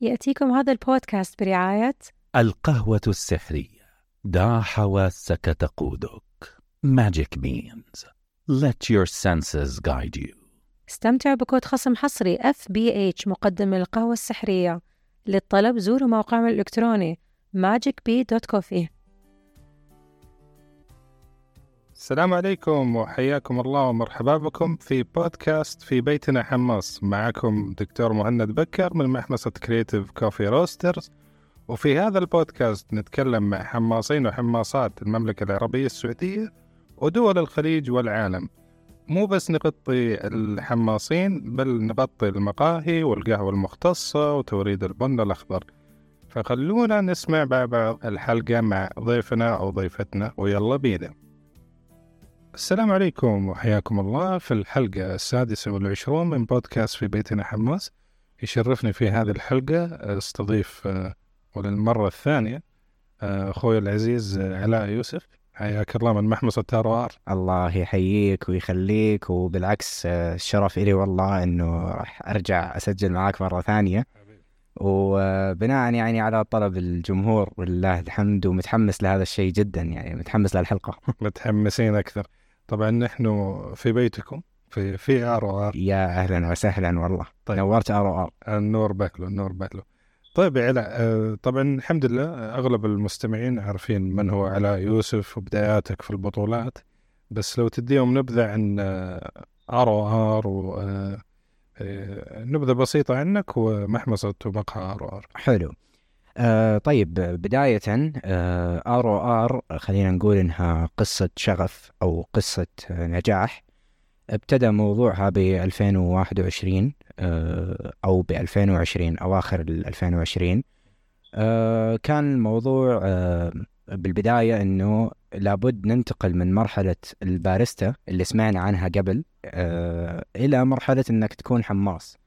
يأتيكم هذا البودكاست برعاية القهوة السحرية. دع حواسك تقودك. Magic Beans Let your senses guide you. استمتع بكود خصم حصري FBH مقدم القهوة السحرية. للطلب زوروا موقعهم الإلكتروني magicbee.coffee السلام عليكم وحياكم الله ومرحبا بكم في بودكاست في بيتنا حماص معكم دكتور مهند بكر من محمصة Creative Coffee Roasters وفي هذا البودكاست نتكلم مع حماصين وحماصات المملكة العربية السعودية ودول الخليج والعالم. مو بس نغطي الحماصين بل نغطي المقاهي والقهوة المختصة وتوريد البن الأخضر. فخلونا نسمع مع بعض الحلقة مع ضيفنا أو ضيفتنا ويلا بينا. السلام عليكم وحياكم الله في الحلقة السادسة والعشرون من بودكاست في بيتنا حماس. يشرفني في هذه الحلقة أستضيف آه، وللمرة الثانية آه، أخوي العزيز آه، علاء يوسف. حياك الله من محمصة تاروار الله يحييك ويخليك وبالعكس الشرف إلي والله إنه راح أرجع أسجل معاك مرة ثانية. وبناء يعني على طلب الجمهور ولله الحمد ومتحمس لهذا الشيء جدا يعني متحمس للحلقة. متحمسين أكثر. طبعا نحن في بيتكم في في ROR. يا أهلا وسهلا والله. طيب. نورت ROR. النور بأهلو النور بأهلو. طيب يا علاء آه، طبعا الحمد لله أغلب المستمعين عارفين من هو علاء يوسف وبداياتك في البطولات. بس لو تديهم نبذة عن ROR نبذة بسيطة عنك ومحمصة ومقهى R O R. حلو. آه طيب بداية ROR خلينا نقول إنها قصة شغف أو قصة آه، نجاح. ابتدى موضوعها ب 2021 آه، أو ب 2020 أواخر ال 2020 آه، كان الموضوع آه، بالبداية إنه لابد ننتقل من مرحلة الباريستا اللي سمعنا عنها قبل إلى مرحلة إنك تكون حماص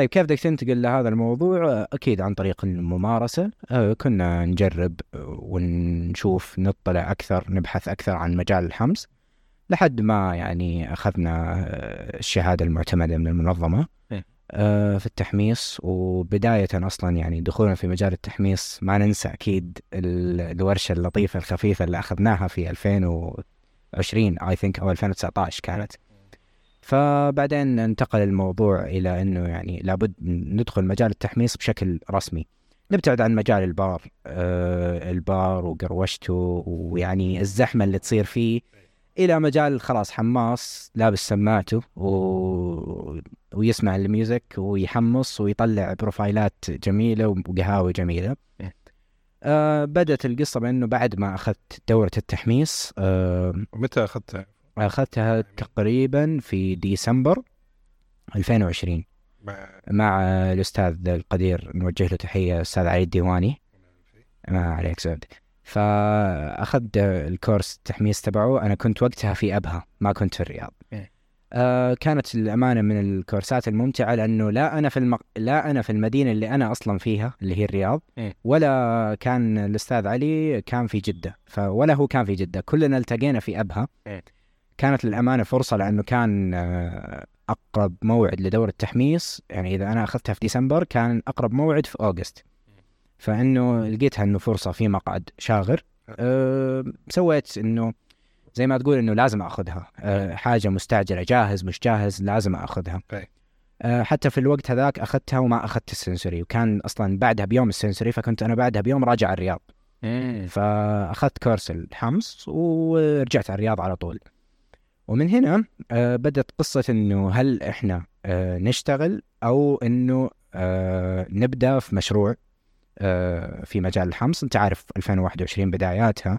طيب كيف بدك تنتقل لهذا الموضوع؟ أكيد عن طريق الممارسة. كنا نجرب ونشوف نطلع أكثر نبحث أكثر عن مجال الحمص لحد ما يعني أخذنا الشهادة المعتمدة من المنظمة إيه. آه، في التحميص. وبداية أصلا يعني دخولنا في مجال التحميص ما ننسى أكيد ال- الورشة اللطيفة الخفيفة اللي أخذناها في 2020 اي ثينك أو 2019 كانت. فبعدين انتقل الموضوع إلى إنه يعني لابد ندخل مجال التحميص بشكل رسمي. نبتعد عن مجال البار آه البار وقروشته ويعني الزحمة اللي تصير فيه إلى مجال خلاص حماص لابس سماعته و... ويسمع ال music ويحمص ويطلع بروفايلات جميلة وقهاوي جميلة. إيه. آه بدأت القصة بأنه بعد ما أخذت دورة التحميص آه ومتى أخذتها؟ أخذتها تقريبا في ديسمبر 2020 مع مع الأستاذ القدير نوجه له تحية الأستاذ علي الديواني ما عليك زود فأخذت الكورس التحميص تبعه أنا كنت وقتها في أبها ما كنت في الرياض إيه. آه كانت الأمانة من الكورسات الممتعة لأنه لا أنا في المق... لا أنا في المدينة اللي أنا أصلا فيها اللي هي الرياض إيه. ولا كان الأستاذ علي كان في جدة ف... ولا هو كان في جدة كلنا التقينا في أبها إيه. كانت للأمانة فرصة لأنه كان آه، أقرب موعد لدورة التحميص يعني إذا أنا أخذتها في ديسمبر كان أقرب موعد في أوغست. فإنه لقيتها إنه فرصة في مقعد شاغر. أه سويت إنه زي ما تقول إنه لازم أخذها. أه حاجة مستعجلة جاهز مش جاهز لازم أخذها. أي. أه حتى في الوقت هذاك أخذتها وما أخذت السنسوري وكان أصلا بعدها بيوم السنسوري فكنت أنا بعدها بيوم راجع الرياض. فأخذت كورس الحمص ورجعت على الرياض على طول. ومن هنا آه، بدت قصة إنه هل إحنا آه، نشتغل أو إنه آه، نبدأ في مشروع في مجال الحمص. أنت عارف 2021 بداياتها.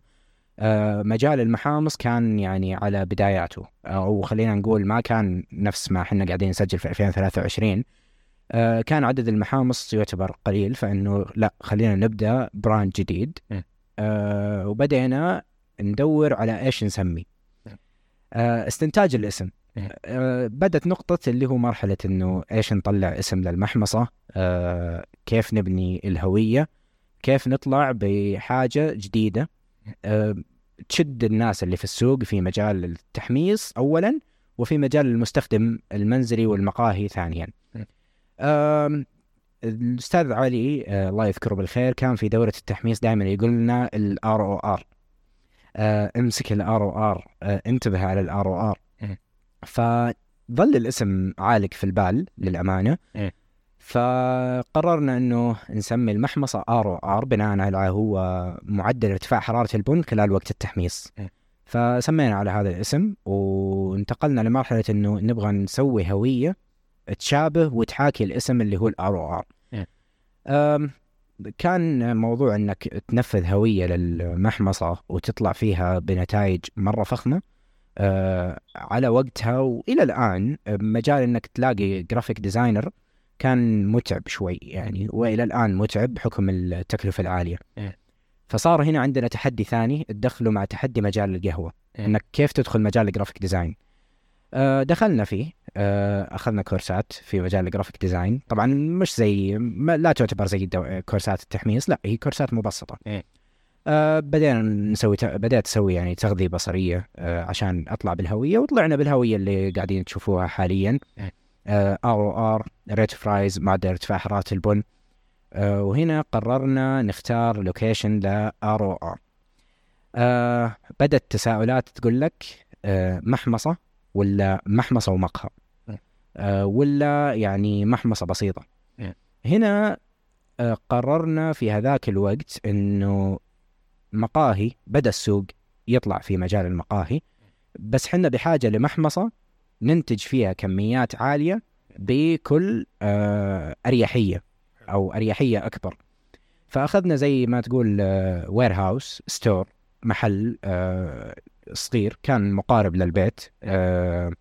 مجال المحامص كان يعني على بداياته. أو خلينا نقول ما كان نفس ما إحنا قاعدين نسجل في 2023 آه، كان عدد المحامص يعتبر قليل فإنه لا خلينا نبدأ براند جديد. وبدينا ندور على إيش نسمي استنتاج الاسم. م. آه، بدت نقطة اللي هو مرحلة إنه إيش نطلع اسم للمحمصة. آه، كيف نبني الهوية. كيف نطلع بحاجة جديدة. آه، تشد الناس اللي في السوق في مجال التحميص اولا وفي مجال المستخدم المنزلي والمقاهي ثانيا. آم، الأستاذ علي آه، الله يذكره بالخير كان في دورة التحميص دائما يقول لنا ال ROR امسك ال ROR انتبه على ال ROR. فظل الاسم عالق في البال للأمانة. فقررنا إنه نسمي المحمصة ROR بناء على هو معدل ارتفاع حرارة البن خلال وقت التحميص. فسمينا على هذا الاسم وانتقلنا لمرحلة إنه نبغى نسوي هوية تشابه وتحاكي الاسم اللي هو ال ROR. كان موضوع إنك تنفذ هوية للمحمصة وتطلع فيها بنتائج مرة فخمة آه، على وقتها وإلى الآن مجال إنك تلاقي graphic designer كان متعب شوي يعني وإلى الآن متعب بحكم التكلفة العالية إيه. فصار هنا عندنا تحدي ثاني تدخله مع تحدي مجال القهوة إيه. إنك كيف تدخل مجال ال graphic design آه، دخلنا فيه أخذنا كورسات في مجال ال graphic design طبعا مش زي ما لا تعتبر زي كورسات التحميص لا هي كورسات مبسطة إيه. آه، بدينا نسوي ت- بدأت أسوي يعني تغذية بصرية آه، عشان أطلع بالهوية وطلعنا بالهوية اللي قاعدين تشوفوها حاليا. ROR rate of rise معدل ارتفاع حرارة البن آه، وهنا قررنا نختار location ل ROR بدأت تساؤلات تقول لك آه، محمصة ولا محمصة ومقهى. آه، ولا يعني محمصة بسيطة إيه. هنا آه، قررنا في هذاك الوقت إنه مقاهي بدأ السوق يطلع في مجال المقاهي بس حنا بحاجة لمحمصة ننتج فيها كميات عالية بكل آه، أريحية أو أريحية أكبر فأخذنا زي ما تقول warehouse store محل آه، صغير كان مقارب للبيت آه،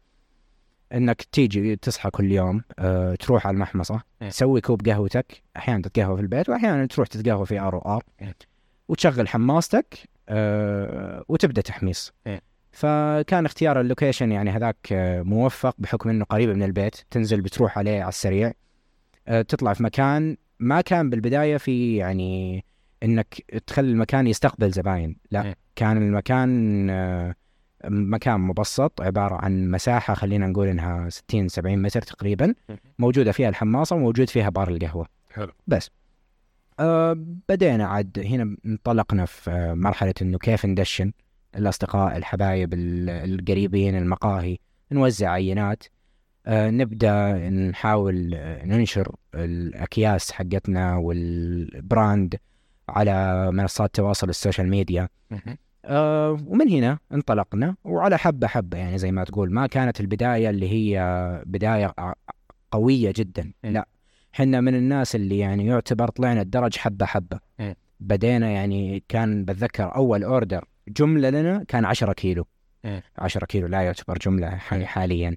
إنك تيجي تصحى كل يوم آه، تروح على المحمصة إيه. تسوي كوب قهوتك أحيانا تتقهوى في البيت واحيانا تروح تتقهوى في ROR إيه. وتشغل حماستك آه، وتبدأ تحميص إيه. فكان اختيار ال location يعني هذاك آه، موفق بحكم إنه قريب من البيت تنزل بتروح عليه على السريع آه، تطلع في مكان ما كان بالبداية في يعني إنك تخلي المكان يستقبل زباين لا إيه. كان المكان آه، مكان مبسط عبارة عن مساحة خلينا نقول إنها 60 70 متر تقريبا موجودة فيها الحماصة وموجود فيها بار القهوة. حلو. بس. آه بدينا عاد هنا انطلقنا في مرحلة إنه كيف ندشن الأصدقاء الحبايب ال- القريبين المقاهي نوزع عينات. آه نبدأ نحاول ننشر الأكياس حقتنا وال brand على منصات التواصل ال social media. آه ومن هنا انطلقنا وعلى حبة حبة يعني زي ما تقول ما كانت البداية اللي هي بداية قوية جدا إيه. لا حنا من الناس اللي يعني يعتبر طلعنا الدرج حبة حبة إيه. بدينا يعني كان بتذكر أول order جملة لنا كان 10 كيلو إيه. 10 كيلو لا يعتبر جملة. حاليا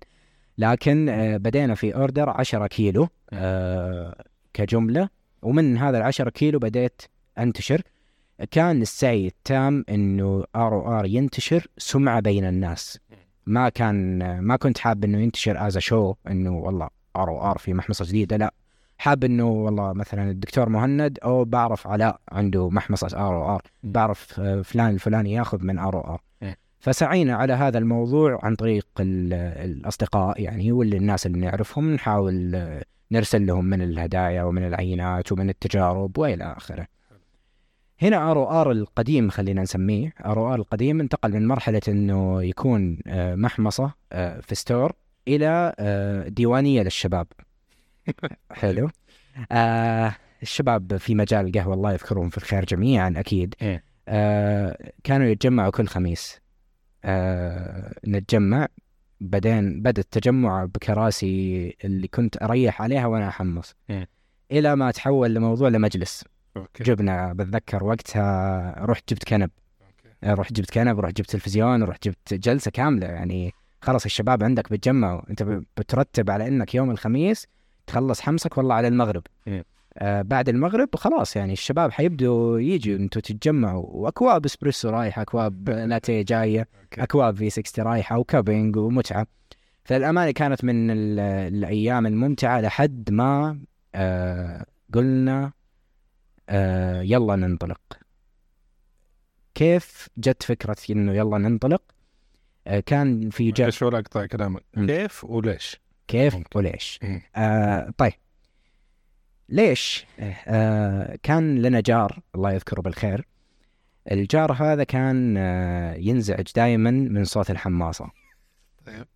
لكن آه بدينا في order 10 كيلو آه كجملة ومن هذا العشرة كيلو بديت أنتشر كان السعي التام إنه ROR ينتشر سمعة بين الناس ما كان ما كنت حاب إنه ينتشر as show إنه والله ROR في محمصة جديدة لا حاب إنه والله مثلا الدكتور مهند أو بعرف علاء عنده محمصة ROR. بعرف فلان الفلاني ياخذ من ROR إيه. فسعينا على هذا الموضوع عن طريق ال- الأصدقاء يعني واللي الناس اللي نعرفهم نحاول نرسل لهم من الهدايا ومن العينات ومن التجارب وإلى آخره هنا ROR القديم خلينا نسميه. ROR القديم انتقل من مرحلة إنه يكون آه، محمصة آه، في store إلى آه، ديوانية للشباب. حلو. آه الشباب في مجال القهوة الله يذكرهم في الخير جميعا أكيد. إيه. آه كانوا يتجمعوا كل خميس. آه نتجمع. بعدين بدأ التجمع بكراسي اللي كنت أريح عليها وأنا أحمص. إيه. إلى ما تحول لموضوع لمجلس. okay جبنا بتذكر وقتها رحت جبت كنب okay. رحت جبت كنب رحت جبت تلفزيون رحت جبت جلسة كاملة يعني خلاص الشباب عندك بتجمعوا أنت بترتب على إنك يوم الخميس تخلص حمسك والله على المغرب إيه. آه بعد المغرب خلاص يعني الشباب حيبدوا يجوا أنتوا تتجمعوا وأكواب إسبريسو رايحة أكواب لاتيه جاية okay. أكواب V60 رايحة و cupping ومتعة فالأمانة كانت من ال- الأيام الممتعة لحد ما آه قلنا آه يلا ننطلق كيف جت فكرة إنه يلا ننطلق آه كان في جا ولا اقطع كلامك. كيف وليش؟ كيف ممكن. وليش. آه طيب ليش؟ آه كان لنا جار الله يذكره بالخير الجار هذا كان آه ينزعج دائما من صوت الحماصة طيب.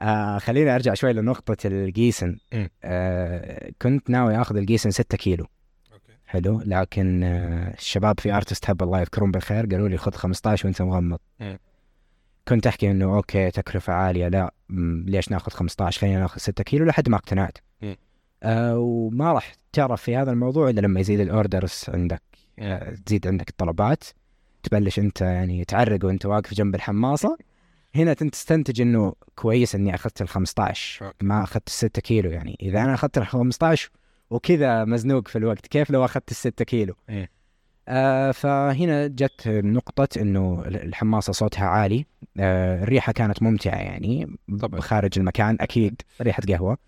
آه خليني أرجع شوي لنقطة الجيسن. آه كنت ناوي آخذ الجيسن 6 كيلو حلو. لكن آه الشباب في Artist Hub الله يذكرهم بالخير قالوا لي خذ 15 وأنت مغمض. مم. كنت أحكي إنه okay تكلفة عالية لا ليش ناخذ 15 خلينا ناخذ 6 كيلو لحد ما اقتنعت. مم. آه وما راح تعرف في هذا الموضوع إلا لما يزيد ال orders عندك. آه تزيد عندك الطلبات. تبلش أنت يعني تعرق وأنت واقف جنب الحماصة. هنا تستنتج إنه كويس إني أخذت ال 15 okay. ما أخذت ال 6 كيلو يعني. إذا أنا أخذت ال 15 وكذا مزنوق في الوقت كيف لو أخذت ال 6 كيلو؟ إيه. آه فهنا جت نقطة إنه الحماصة صوتها عالي. آه الريحة كانت ممتعة يعني طبعا. خارج المكان أكيد ريحة قهوة.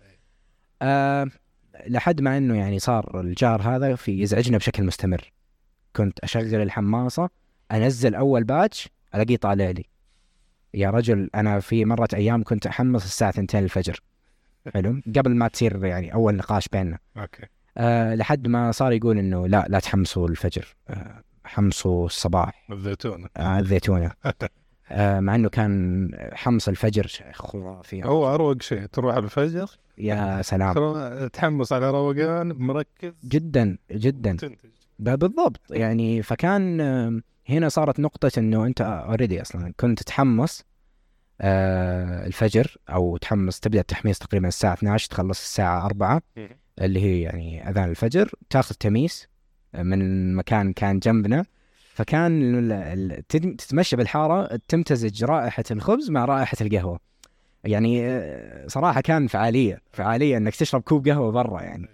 آه لحد ما إنه يعني صار الجار هذا في يزعجنا بشكل مستمر. كنت أشغل الحماصة أنزل أول باتش ألاقيه طالع لي. يا رجل أنا في مرة أيام كنت أحمص الساعة 2 الفجر. حلو قبل ما تصير يعني أول نقاش بيننا. okay. أه لحد ما صار يقول إنه لا لا تحمسوا الفجر. أه حمسوا الصباح. الزيتون أه الزيتونة. أه مع إنه كان حمص الفجر خرافي. هو أروق شيء تروح الفجر يا سلام. تحمس على روقان مركز. جدا جدا. تنتج بالضبط. يعني فكان آه، هنا صارت نقطة إنه أنت already أصلا كنت تحمس آه الفجر أو تحمس تبدأ التحميص تقريبا الساعة 12 تخلص الساعة 4 اللي هي يعني أذان الفجر تأخذ تميس من مكان كان جنبنا. فكان تتمشى بالحارة تمتزج رائحة الخبز مع رائحة القهوة. يعني آه، صراحة كان فعالية فعالية إنك تشرب كوب قهوة برا يعني.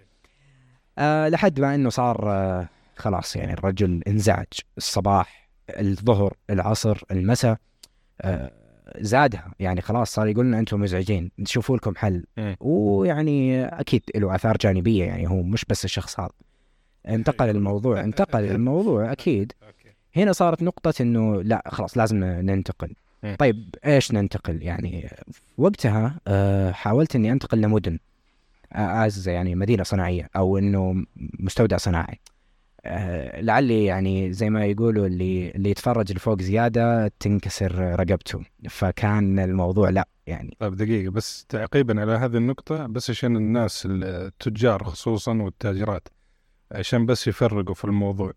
أه لحد ما إنه صار آه خلاص يعني الرجل انزعج. الصباح الظهر العصر المساء آه زادها. يعني خلاص صار يقول لنا أنتم مزعجين. تشوفوا لكم حل. مم. ويعني أكيد له آثار جانبية. يعني هو مش بس الشخص هذا. انتقل الموضوع. انتقل الموضوع أكيد. أوكي. هنا صارت نقطة إنه لا خلاص لازم ننتقل. مم. طيب إيش ننتقل؟ يعني وقتها آه، حاولت إني أنتقل لمدن as يعني مدينة صناعية أو إنه مستودع صناعي. لعلي يعني زي ما يقولوا اللي اللي يتفرج لفوق زيادة تنكسر رقبته. فكان الموضوع لا يعني. طيب دقيقة بس تعقيبا على هذه النقطة بس عشان الناس التجار خصوصا والتاجرات عشان بس يفرقوا في الموضوع.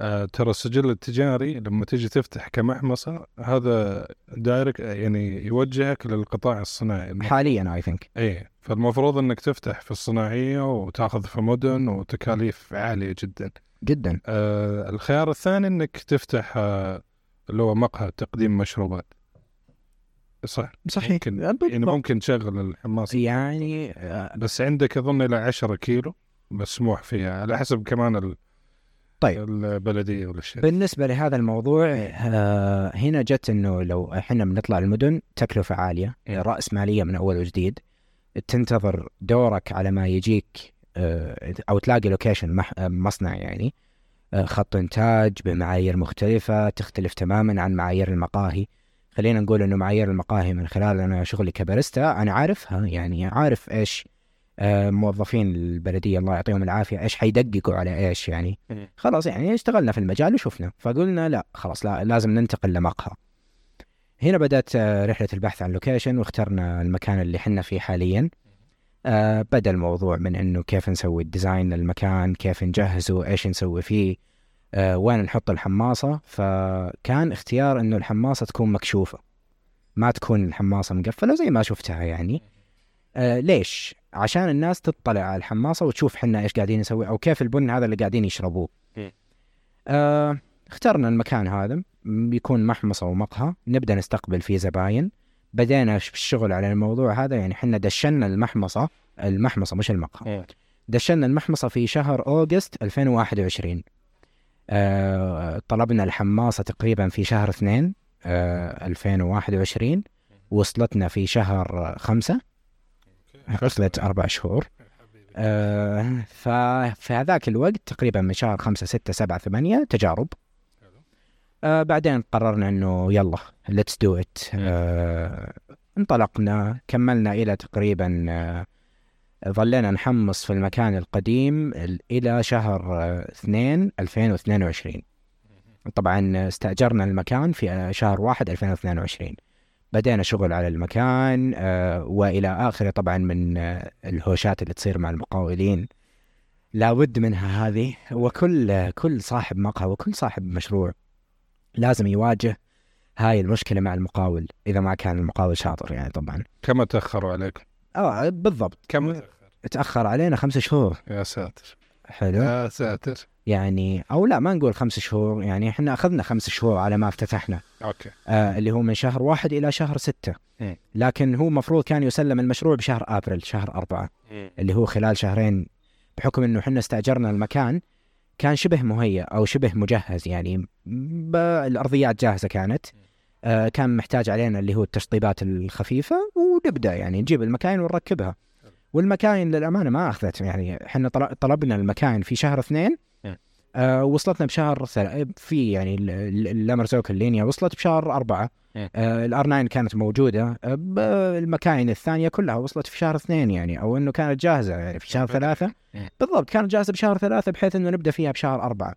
آه ترى السجل التجاري لما تيجي تفتح كمحمصة هذا direct يعني يوجهك للقطاع الصناعي. حاليا I think إيه فالمفروض إنك تفتح في الصناعية وتأخذ في مدن وتكاليف عالية جدا. جدا. آه الخيار الثاني إنك تفتح آه اللي هو مقهى تقديم مشروبات. صح. ممكن يعني ممكن تشغل الحماس. يعني آه، بس عندك أظن إلى 10 كيلو مسموح فيها على حسب كمان ال... طيب. البلدية ولا الشيء. بالنسبة لهذا الموضوع آه هنا جت إنه لو إحنا بنطلع المدن تكلفة عالية مم. رأس مالية من أول وجديد. تنتظر دورك على ما يجيك أو تلاقي location. آه، مصنع يعني. آه خط إنتاج بمعايير مختلفة تختلف تماما عن معايير المقاهي. خلينا نقول إنه معايير المقاهي من خلال أنا شغلي كباريستا أنا عارفها يعني عارف إيش آه موظفين البلدية الله يعطيهم العافية إيش حيدققوا على إيش يعني. خلاص يعني اشتغلنا في المجال وشفنا. فقلنا لا خلاص لا لازم ننتقل لمقهى. هنا بدأت آه، رحلة البحث عن location واخترنا المكان اللي حنا فيه حاليا. آه بدأ الموضوع من إنه كيف نسوي الديزاين للمكان كيف نجهزه إيش نسوي فيه آه وين نحط الحماصة فكان اختيار إنه الحماصة تكون مكشوفة ما تكون الحماصة مقفلة زي ما شفتها يعني آه ليش؟ عشان الناس تطلع على الحماصة وتشوف حنا إيش قاعدين نسوي أو كيف البن هذا اللي قاعدين يشربوه. آه اخترنا المكان هذا بيكون محمصة ومقهى نبدأ نستقبل فيه زباين بدينا في الشغل على الموضوع هذا يعني حنا دشنا المحمصة المحمصة مش المقهى مم. دشنا المحمصة في شهر أوغست 2021 آه طلبنا الحماصة تقريبا في شهر اثنين آه 2021 وصلتنا في شهر خمسة. أخذت أربع شهور. آه ففي هذاك الوقت تقريبا من شهر خمسة ستة سبعة ثمانية تجارب. آه بعدين قررنا إنه يلا let's do it آه انطلقنا كملنا إلى تقريبا آه ظلينا نحمص في المكان القديم ال- إلى شهر آه، اثنين 2022 طبعا استأجرنا المكان في آه، شهر واحد 2022 بدينا شغل على المكان آه، وإلى آخره طبعا من آه، الهوشات اللي تصير مع المقاولين. لابد منها هذه وكل كل صاحب مقهى وكل صاحب مشروع. لازم يواجه هاي المشكلة مع المقاول إذا ما كان المقاول شاطر يعني طبعا. كم تأخروا عليكم؟ آه بالضبط. كم؟ تأخر علينا خمس شهور. يا ساتر. حلو. يا ساتر. يعني أو لا ما نقول خمس شهور يعني إحنا أخذنا خمس شهور على ما افتتحنا. أوكي. آه اللي هو من شهر واحد إلى شهر ستة. مم. لكن هو مفروض كان يسلم المشروع بشهر آبريل شهر أربعة. اللي هو خلال شهرين بحكم إنه إحنا استأجرنا المكان كان شبه مهيأ أو شبه مجهز يعني الأرضيات جاهزة كانت. آه كان محتاج علينا اللي هو التشطيبات الخفيفة ونبدأ يعني نجيب المكاين ونركبها. والمكاين للأمانة ما أخذت يعني إحنا طل- طلبنا المكاين في شهر اثنين. آه وصلتنا بشهر. في يعني ال- ال- اللامرزوك اللينيا وصلت بشهر أربعة مم. آه الآر 9 كانت موجودة آه المكاين الثانية كلها وصلت في شهر اثنين يعني أو إنه كانت جاهزة يعني في شهر. ثلاثة مم. بالضبط كانت جاهزة بشهر ثلاثة بحيث إنه نبدأ فيها بشهر أربعة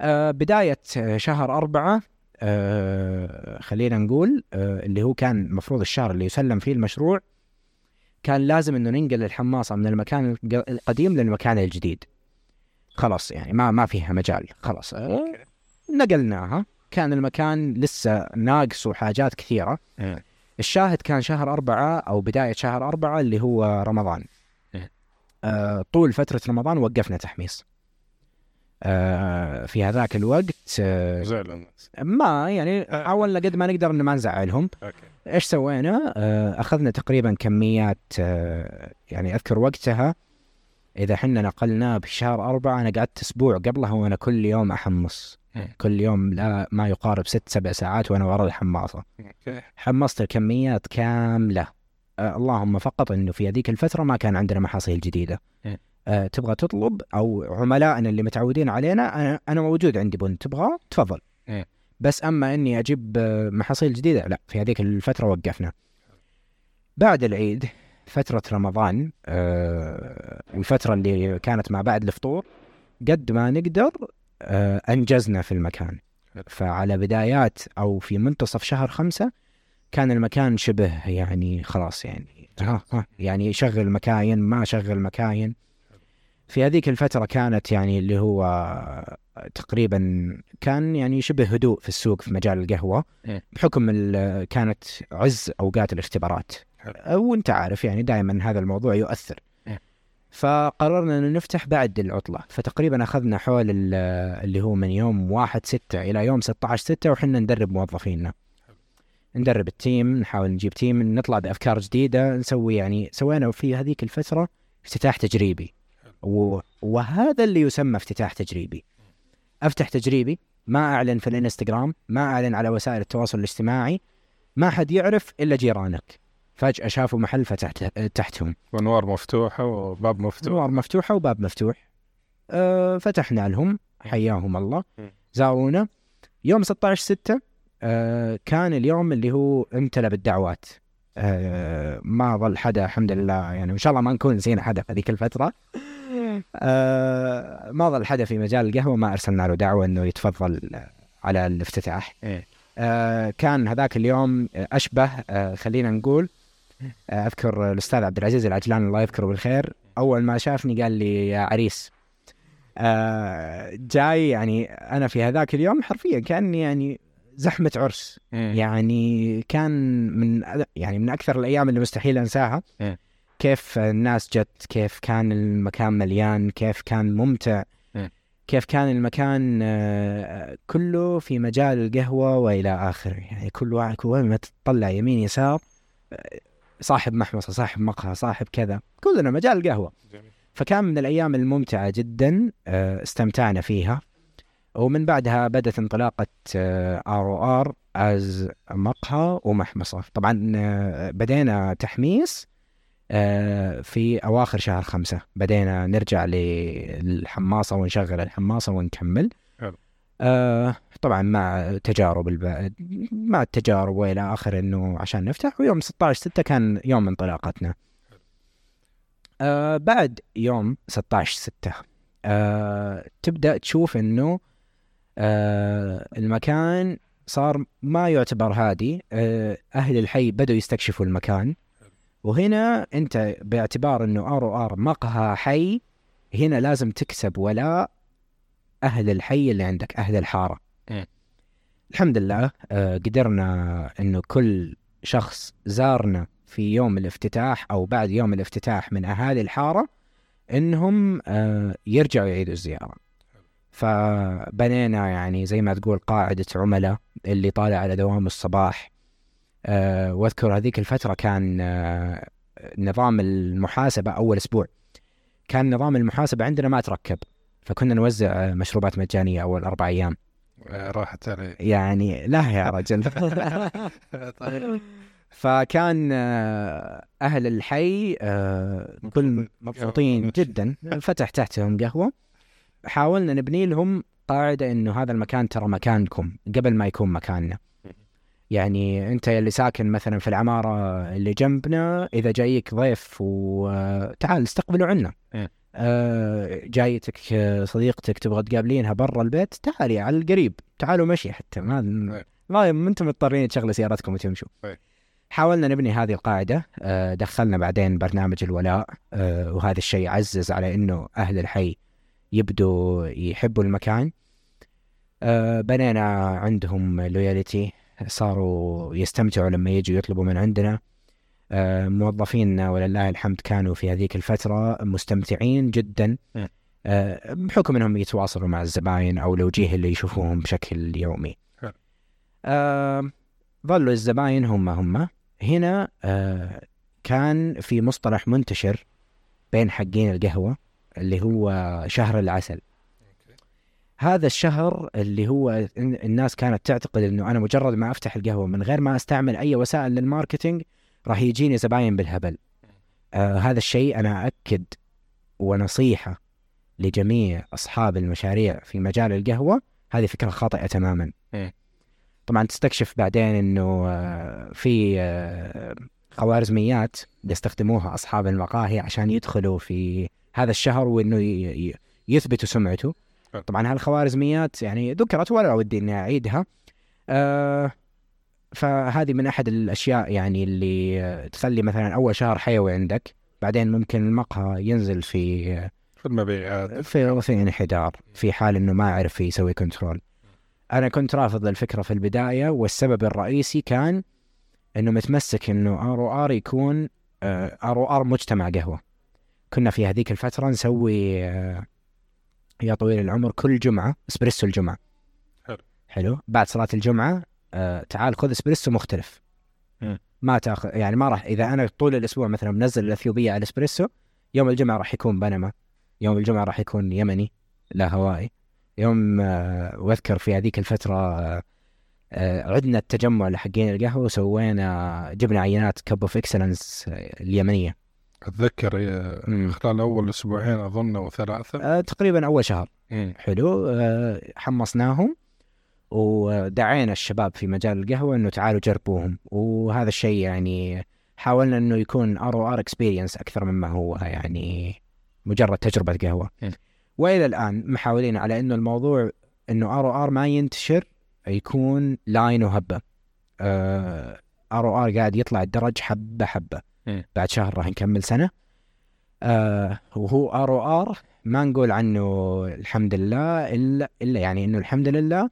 آه بداية آه، شهر أربعة آه خلينا نقول آه اللي هو كان المفروض الشهر اللي يسلم فيه المشروع كان لازم إنه ننقل الحماصة من المكان الق- القديم للمكان الجديد خلاص يعني ما ما فيها مجال خلاص آه، نقلناها كان المكان لسه ناقصه حاجات كثيرة مم. الشاهد كان شهر أربعة أو بداية شهر أربعة اللي هو رمضان مم. آه طول فترة رمضان وقفنا تحميص آه في هذاك الوقت آه زعل ما يعني. حاولنا قد ما نقدر إن ما نزعلهم أوكي إيش سوينا؟ آه، أخذنا تقريبا كميات آه، يعني أذكر وقتها إذا حنا نقلناه بشهر أربعة أنا قعدت أسبوع قبلها وأنا كل يوم أحمص. مم. كل يوم لا ما يقارب ست سبع ساعات وأنا ورا الحماصه حمصت الكميات كاملة. آه اللهم فقط إنه في هذيك الفترة ما كان عندنا محاصيل جديدة. مم. آه تبغى تطلب أو عملائنا اللي متعودين علينا أنا أنا موجود عندي بن تبغى؟ تفضل. مم. بس أما إني أجيب آه، محاصيل جديدة لا في هذيك الفترة وقفنا. بعد العيد فترة رمضان آه الفترة اللي كانت ما بعد الفطور قد ما نقدر آه أنجزنا في المكان. فعلى بدايات أو في منتصف شهر خمسة كان المكان شبه يعني خلاص يعني ها ها يعني شغل مكاين ما شغل مكاين في هذيك الفترة كانت يعني اللي هو تقريبا كان يعني شبه هدوء في السوق في مجال القهوة إيه. بحكم ال- كانت عز أوقات الاختبارات. وانت عارف يعني دائما هذا الموضوع يؤثر. إيه. فقررنا أن نفتح بعد العطلة. فتقريبا أخذنا حول ال- اللي هو من يوم واحد ستة إلى يوم 16 ستة وحنا ندرب موظفينا ندرب ال team نحاول نجيب team نطلع بأفكار جديدة نسوي يعني سوينا في هذيك الفترة افتتاح تجريبي. و... وهذا اللي يسمى افتتاح تجريبي. أفتح تجريبي ما أعلن في الإنستغرام ما أعلن على وسائل التواصل الاجتماعي ما حد يعرف إلا جيرانك. فجأة شافوا محل فتحت تحتهم. وانوار مفتوحة وباب مفتوح. انوار مفتوحة وباب مفتوح. أه فتحنا لهم حياهم الله. زارونا. يوم 16 6 أه كان اليوم اللي هو امتلأ بالدعوات. أه ما ظل حدا الحمد لله يعني إن شاء الله ما نكون نسينا حدا في هذيك الفترة. أه ما ظل حدا في مجال القهوة ما أرسلنا له دعوة إنه يتفضل على الافتتاح. إيه. آه كان هذاك اليوم أشبه آه خلينا نقول أذكر الأستاذ عبد العزيز العجلان الله يذكره بالخير أول ما شافني قال لي يا عريس آه جاي يعني أنا في هذاك اليوم حرفيا كأني يعني زحمة عرس مم. يعني كان من يعني من أكثر الأيام اللي مستحيل أنساها إيه. كيف الناس جت كيف كان المكان مليان كيف كان ممتع إيه. كيف كان المكان آه، كله في مجال القهوة وإلى آخره يعني كل واحد كل وين ما تطلع يمين يسار صاحب محمصة صاحب مقهى صاحب كذا كلنا مجال القهوة جميل. فكان من الأيام الممتعة جدا آه، استمتعنا فيها ومن بعدها بدأت انطلاقة ROR as مقهى ومحمصة طبعا آه، بدينا تحميص آه، في أواخر شهر خمسة بدينا نرجع للحماصة ونشغل الحماصة ونكمل. آه طبعا مع تجارب الب... مع التجارب وإلى اخره إنه عشان نفتح ويوم 16 6 كان يوم انطلاقتنا. آه بعد يوم 16 6 آه تبدأ تشوف إنه آه المكان صار ما يعتبر هادي آه أهل الحي بدوا يستكشفوا المكان. وهنا أنت باعتبار إنه ROR مقهى حي هنا لازم تكسب ولاء أهل الحي اللي عندك أهل الحارة. مم. الحمد لله آه قدرنا انه كل شخص زارنا في يوم الافتتاح أو بعد يوم الافتتاح من أهالي الحارة إنهم آه يرجعوا يعيدوا الزيارة. فبنينا يعني زي ما تقول قاعدة عملاء اللي طالع على دوام الصباح. آه واذكر هذيك الفترة كان آه نظام المحاسبة أول أسبوع. كان نظام المحاسبة عندنا ما تركب. فكنا نوزع مشروبات مجانية أول أربع أيام. آه، راحت علي. يعني لا يا رجل. طيب. فكان آه، أهل الحي آه، كل مبسوطين. جدا. فتح تحتهم قهوة. حاولنا نبني لهم قاعدة إنه هذا المكان ترى مكانكم قبل ما يكون مكاننا. يعني أنت اللي ساكن مثلا في العمارة اللي جنبنا إذا جايك ضيف وتعال استقبلوا عنا. آه، جايتك آه، صديقتك تبغى تقابلينها برا البيت تعالي على القريب تعالوا مشي حتى ما. ما ما أنتم مضطرين تشغلوا سيارتكم وتمشوا طيب. حاولنا نبني هذه القاعدة آه، دخلنا بعدين برنامج الولاء آه، وهذا الشيء عزز على إنه أهل الحي يبدوا يحبوا المكان آه، بنينا عندهم لويالتي صاروا يستمتعوا لما يجوا يطلبوا من عندنا آه، موظفينا ولله الحمد كانوا في هذيك الفترة مستمتعين جدا. آه، بحكم إنهم يتواصلوا مع الزباين أو الوجيه اللي يشوفوهم بشكل يومي. آه، ظلوا الزباين هم هم هنا آه، كان في مصطلح منتشر بين حقين القهوة اللي هو شهر العسل هذا الشهر اللي هو الناس كانت تعتقد إنه أنا مجرد ما أفتح القهوة من غير ما أستعمل أي وسائل للماركتينج راح يجيني زباين بالهبل. آه هذا الشيء أنا اكد ونصيحة لجميع أصحاب المشاريع في مجال القهوة هذه فكرة خاطئة تماما. مم. طبعا تستكشف بعدين إنه آه في آه خوارزميات يستخدموها أصحاب المقاهي عشان يدخلوا في هذا الشهر وإنه يثبتوا سمعته. طبعا هالخوارزميات يعني ذكرت ولا ودي إني أعيدها. آه فهذه من أحد الأشياء يعني اللي آه، تخلي مثلا أول شهر حيوي عندك بعدين ممكن المقهى ينزل في في المبيعات. في في انحدار في حال إنه ما عرف يسوي كنترول أنا كنت رافض الفكرة في البداية والسبب الرئيسي كان إنه متمسك إنه آر أو آر يكون آر أو آر مجتمع قهوة. كنا في هذيك الفترة نسوي آه، يا طويل العمر كل جمعة إسبريسو الجمعة. حلو. حلو؟ بعد صلاة الجمعة آه، تعال خذ اسبريسو مختلف. ما تاخذ يعني ما راح إذا أنا طول الأسبوع مثلا منزل الإثيوبية على الاسبريسو يوم الجمعة راح يكون بنما يوم الجمعة راح يكون يمني لا هاواي يوم آه، وأذكر في هذيك الفترة آه، عدنا التجمع لحقين القهوة وسوينا جبنا عينات Cup of Excellence اليمنية أتذكر آه،. خلال اول أسبوعين أظن أو ثلاثة آه، تقريبا أول شهر مم. حلو آه، حمصناهم ودعينا الشباب في مجال القهوة إنه تعالوا جربوهم. وهذا الشيء يعني حاولنا إنه يكون ROR experience أكثر مما هو يعني مجرد تجربة قهوة. م. وإلى الآن محاولين على إنه الموضوع إنه ROR ما ينتشر يكون لاين وهبة. ROR قاعد يطلع الدرج حبة حبة. م. بعد شهر راح نكمل سنة. آه وهو ROR ما نقول عنه الحمد لله الا إلا يعني إنه الحمد لله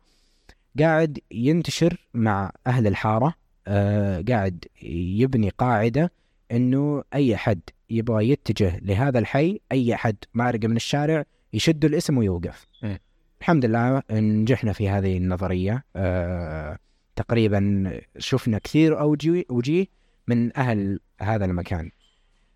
قاعد ينتشر مع أهل الحارة آه قاعد يبني قاعدة إنه أي حد يبغى يتجه لهذا الحي أي حد مارق من الشارع يشد الاسم ويوقف. م. الحمد لله نجحنا في هذه النظرية آه تقريبا شفنا كثير وجيه من أهل هذا المكان.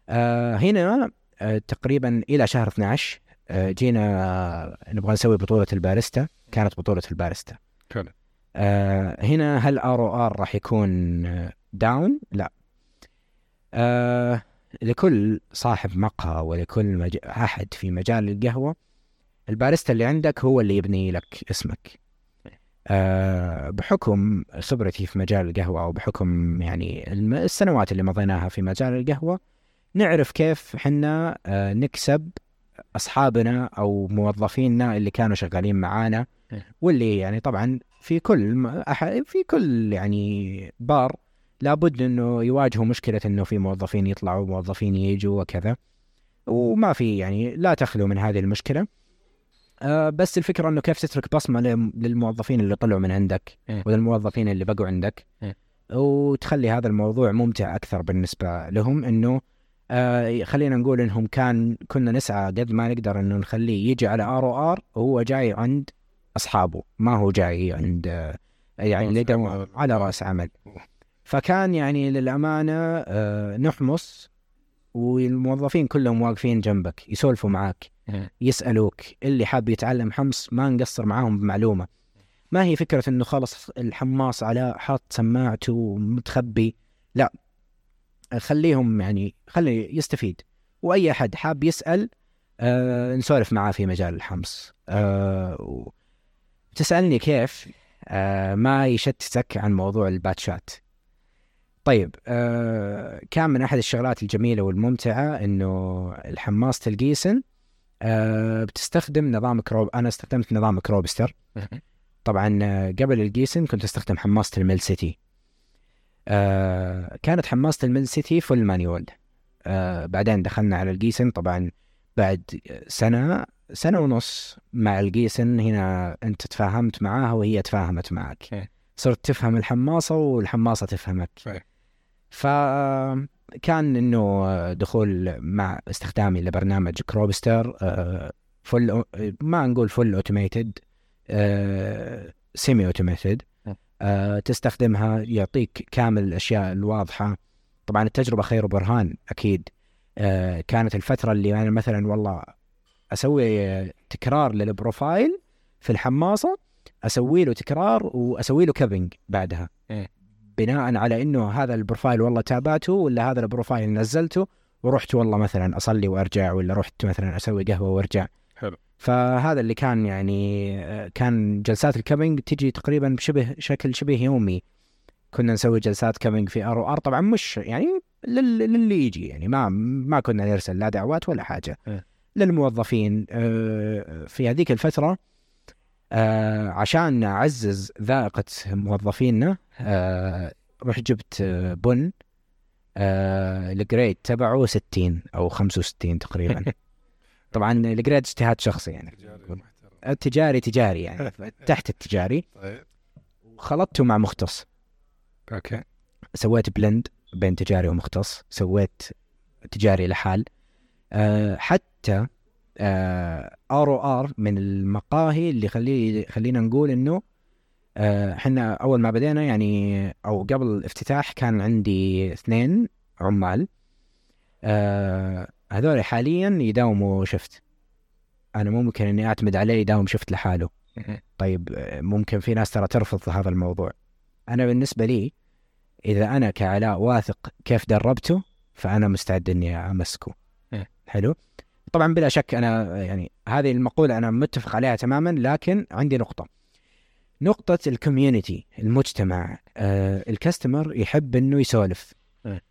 آه هنا آه تقريبا إلى شهر 12 آه جينا آه نبغى نسوي بطولة الباريستا. كانت بطولة الباريستا. حلو آه هنا هل ROR راح يكون down؟ لا. آه لكل صاحب مقهى ولكل مج... أحد في مجال القهوة الباريستا اللي عندك هو اللي يبني لك اسمك. آه بحكم خبرتي في مجال القهوة أو بحكم يعني السنوات اللي مضيناها في مجال القهوة نعرف كيف حنا آه، نكسب أصحابنا أو موظفينا اللي كانوا شغالين معانا. واللي يعني طبعا في كل أح- في كل يعني بار لابد إنه يواجهوا مشكلة إنه في موظفين يطلعوا موظفين يجوا وكذا وما في يعني لا تخلو من هذه المشكلة آه بس الفكرة إنه كيف تترك بصمة لل- للموظفين اللي طلعوا من عندك إيه. وللموظفين اللي بقوا عندك إيه. وتخلي هذا الموضوع ممتع أكثر بالنسبة لهم إنه آه خلينا نقول إنهم كان كنا نسعى قد ما نقدر إنه نخليه يجي على ROR وهو جاي عند أصحابه ما هو جاي عند يعني. على رأس عمل. فكان يعني للأمانة آه نحمص والموظفين كلهم واقفين جنبك يسولفوا معاك إيه. يسألوك اللي حاب يتعلم حمص ما نقصر معاهم بمعلومة. ما هي فكرة إنه خلص الحماص على حاط سماعته متخبي لا. خليهم يعني خلي يستفيد. وأي أحد حاب يسأل آه نسولف معاه في مجال الحمص. آه تسألني كيف آه ما يشتتك عن موضوع الباتشات طيب آه كان من أحد الشغلات الجميلة والممتعة إنه الحماصه ال Giesen آه بتستخدم نظام Crop أنا استخدمت نظام Cropster. طبعا آه، قبل ال Giesen كنت أستخدم حماصه ال Mill City. آه كانت حماصه ال Mill City full manual آه بعدين دخلنا على ال Giesen طبعا بعد سنة سنة ونص مع ال Giesen هنا أنت تفاهمت معاها وهي تفاهمت معك. صرت تفهم الحماصة والحماصة تفهمك. فكان إنه دخول مع استخدامي لبرنامج Cropster آه، full ما نقول full automated semi automated تستخدمها يعطيك كامل الأشياء الواضحة. طبعا التجربة خير برهان أكيد. كانت الفترة اللي أنا مثلا والله أسوي آه، تكرار لل profile في الحماصة أسوي له تكرار وأسوي له cupping بعدها إيه. بناء على إنه هذا ال profile والله تابعته ولا هذا ال profile نزلته ورحت والله مثلا أصلي وأرجع ولا رحت مثلا أسوي قهوة وأرجع حلو. فهذا اللي كان يعني آه، كان جلسات ال cupping تجي تقريبا بشبه شكل شبه يومي كنا نسوي جلسات cupping في ROR طبعا مش يعني للي يجي يعني. ما ما كنا نرسل لا دعوات ولا حاجة. إيه. للموظفين آه، في هذيك الفترة آه، عشان نعزز ذائقة موظفينا آه، رحت جبت بن ال grade تبعه 60 أو 65 تقريبا. طبعا ال grade اجتهاد شخصي يعني. التجاري تجاري يعني. تحت التجاري. طيب. خلطته مع مختص. okay. سويت blend بين تجاري ومختص سويت تجاري لحال. أه حتى ROR من المقاهي اللي خلي خلينا نقول إنه آه، إحنا أول ما بدينا يعني أو قبل الافتتاح كان عندي اثنين عمال. آه، هذول حاليا يداوموا شفت. أنا ممكن إني أعتمد عليه يداوم شفت لحاله. طيب آه، ممكن في ناس ترى ترفض هذا الموضوع. أنا بالنسبة لي إذا أنا كعلاء واثق كيف دربته فأنا مستعد إني أمسكه. إيه. حلو؟ طبعا بلا شك أنا يعني هذه المقولة أنا متفق عليها تماما لكن عندي نقطة. نقطة الكوميونتي المجتمع. آه الكاستمر يحب إنه يسولف. إيه.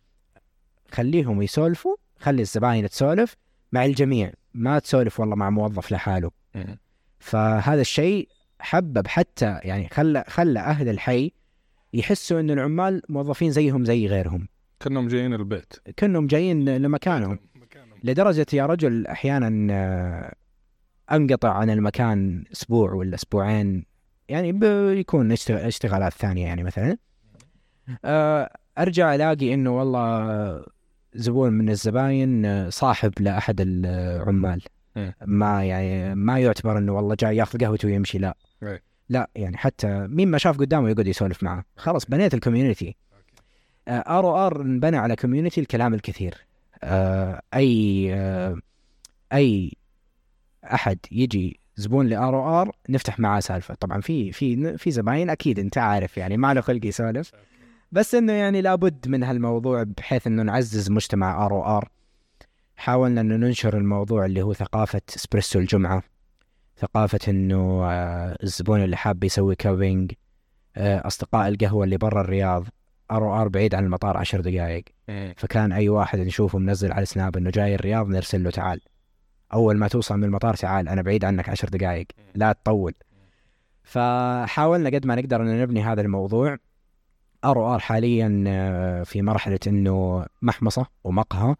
خليهم يسولفوا خلي الزباين تسولف مع الجميع. ما تسولف والله مع موظف لحاله. فهذا الشيء حبب حتى يعني خلى خلى أهل الحي يحسوا إن العمال موظفين زيهم زي غيرهم. كأنهم جايين البيت. كأنهم جايين لمكانهم. مكانهم. لدرجة يا رجل أحيانا آه، أنقطع عن المكان أسبوع ولا أسبوعين يعني بيكون اشتغ- اشتغالات ثانية يعني مثلا. آه، أرجع ألاقي إنه والله زبون من الزباين آه، صاحب لأحد العمال. إيه. ما يعني ما يعتبر إنه والله جاي ياخذ قهوته ويمشي لا. إيه. لا يعني حتى مين ما شاف قدامه يقعد يسولف معه. خلاص بنيت ال community ROR انبنى على community الكلام الكثير. آه، أي آه، أي أحد يجي زبون ل ROR نفتح معاه سالفة. طبعا في في في زباين أكيد أنت عارف يعني ما له خلق يسولف. بس إنه يعني لابد من هالموضوع بحيث إنه نعزز مجتمع ROR. حاولنا إنه ننشر الموضوع اللي هو ثقافة إسبريسو الجمعة. ثقافة إنه آه، الزبون اللي حاب يسوي cupping آه، أصدقاء القهوة اللي برا الرياض ROR بعيد عن المطار عشر دقائق فكان أي واحد نشوفه منزل على Snap إنه جاي الرياض نرسل له تعال. أول ما توصل من المطار تعال أنا بعيد عنك عشر دقائق لا تطول. فحاولنا قد ما نقدر ان نبني هذا الموضوع. ROR حاليا آه، في مرحلة إنه محمصة ومقهى. آه،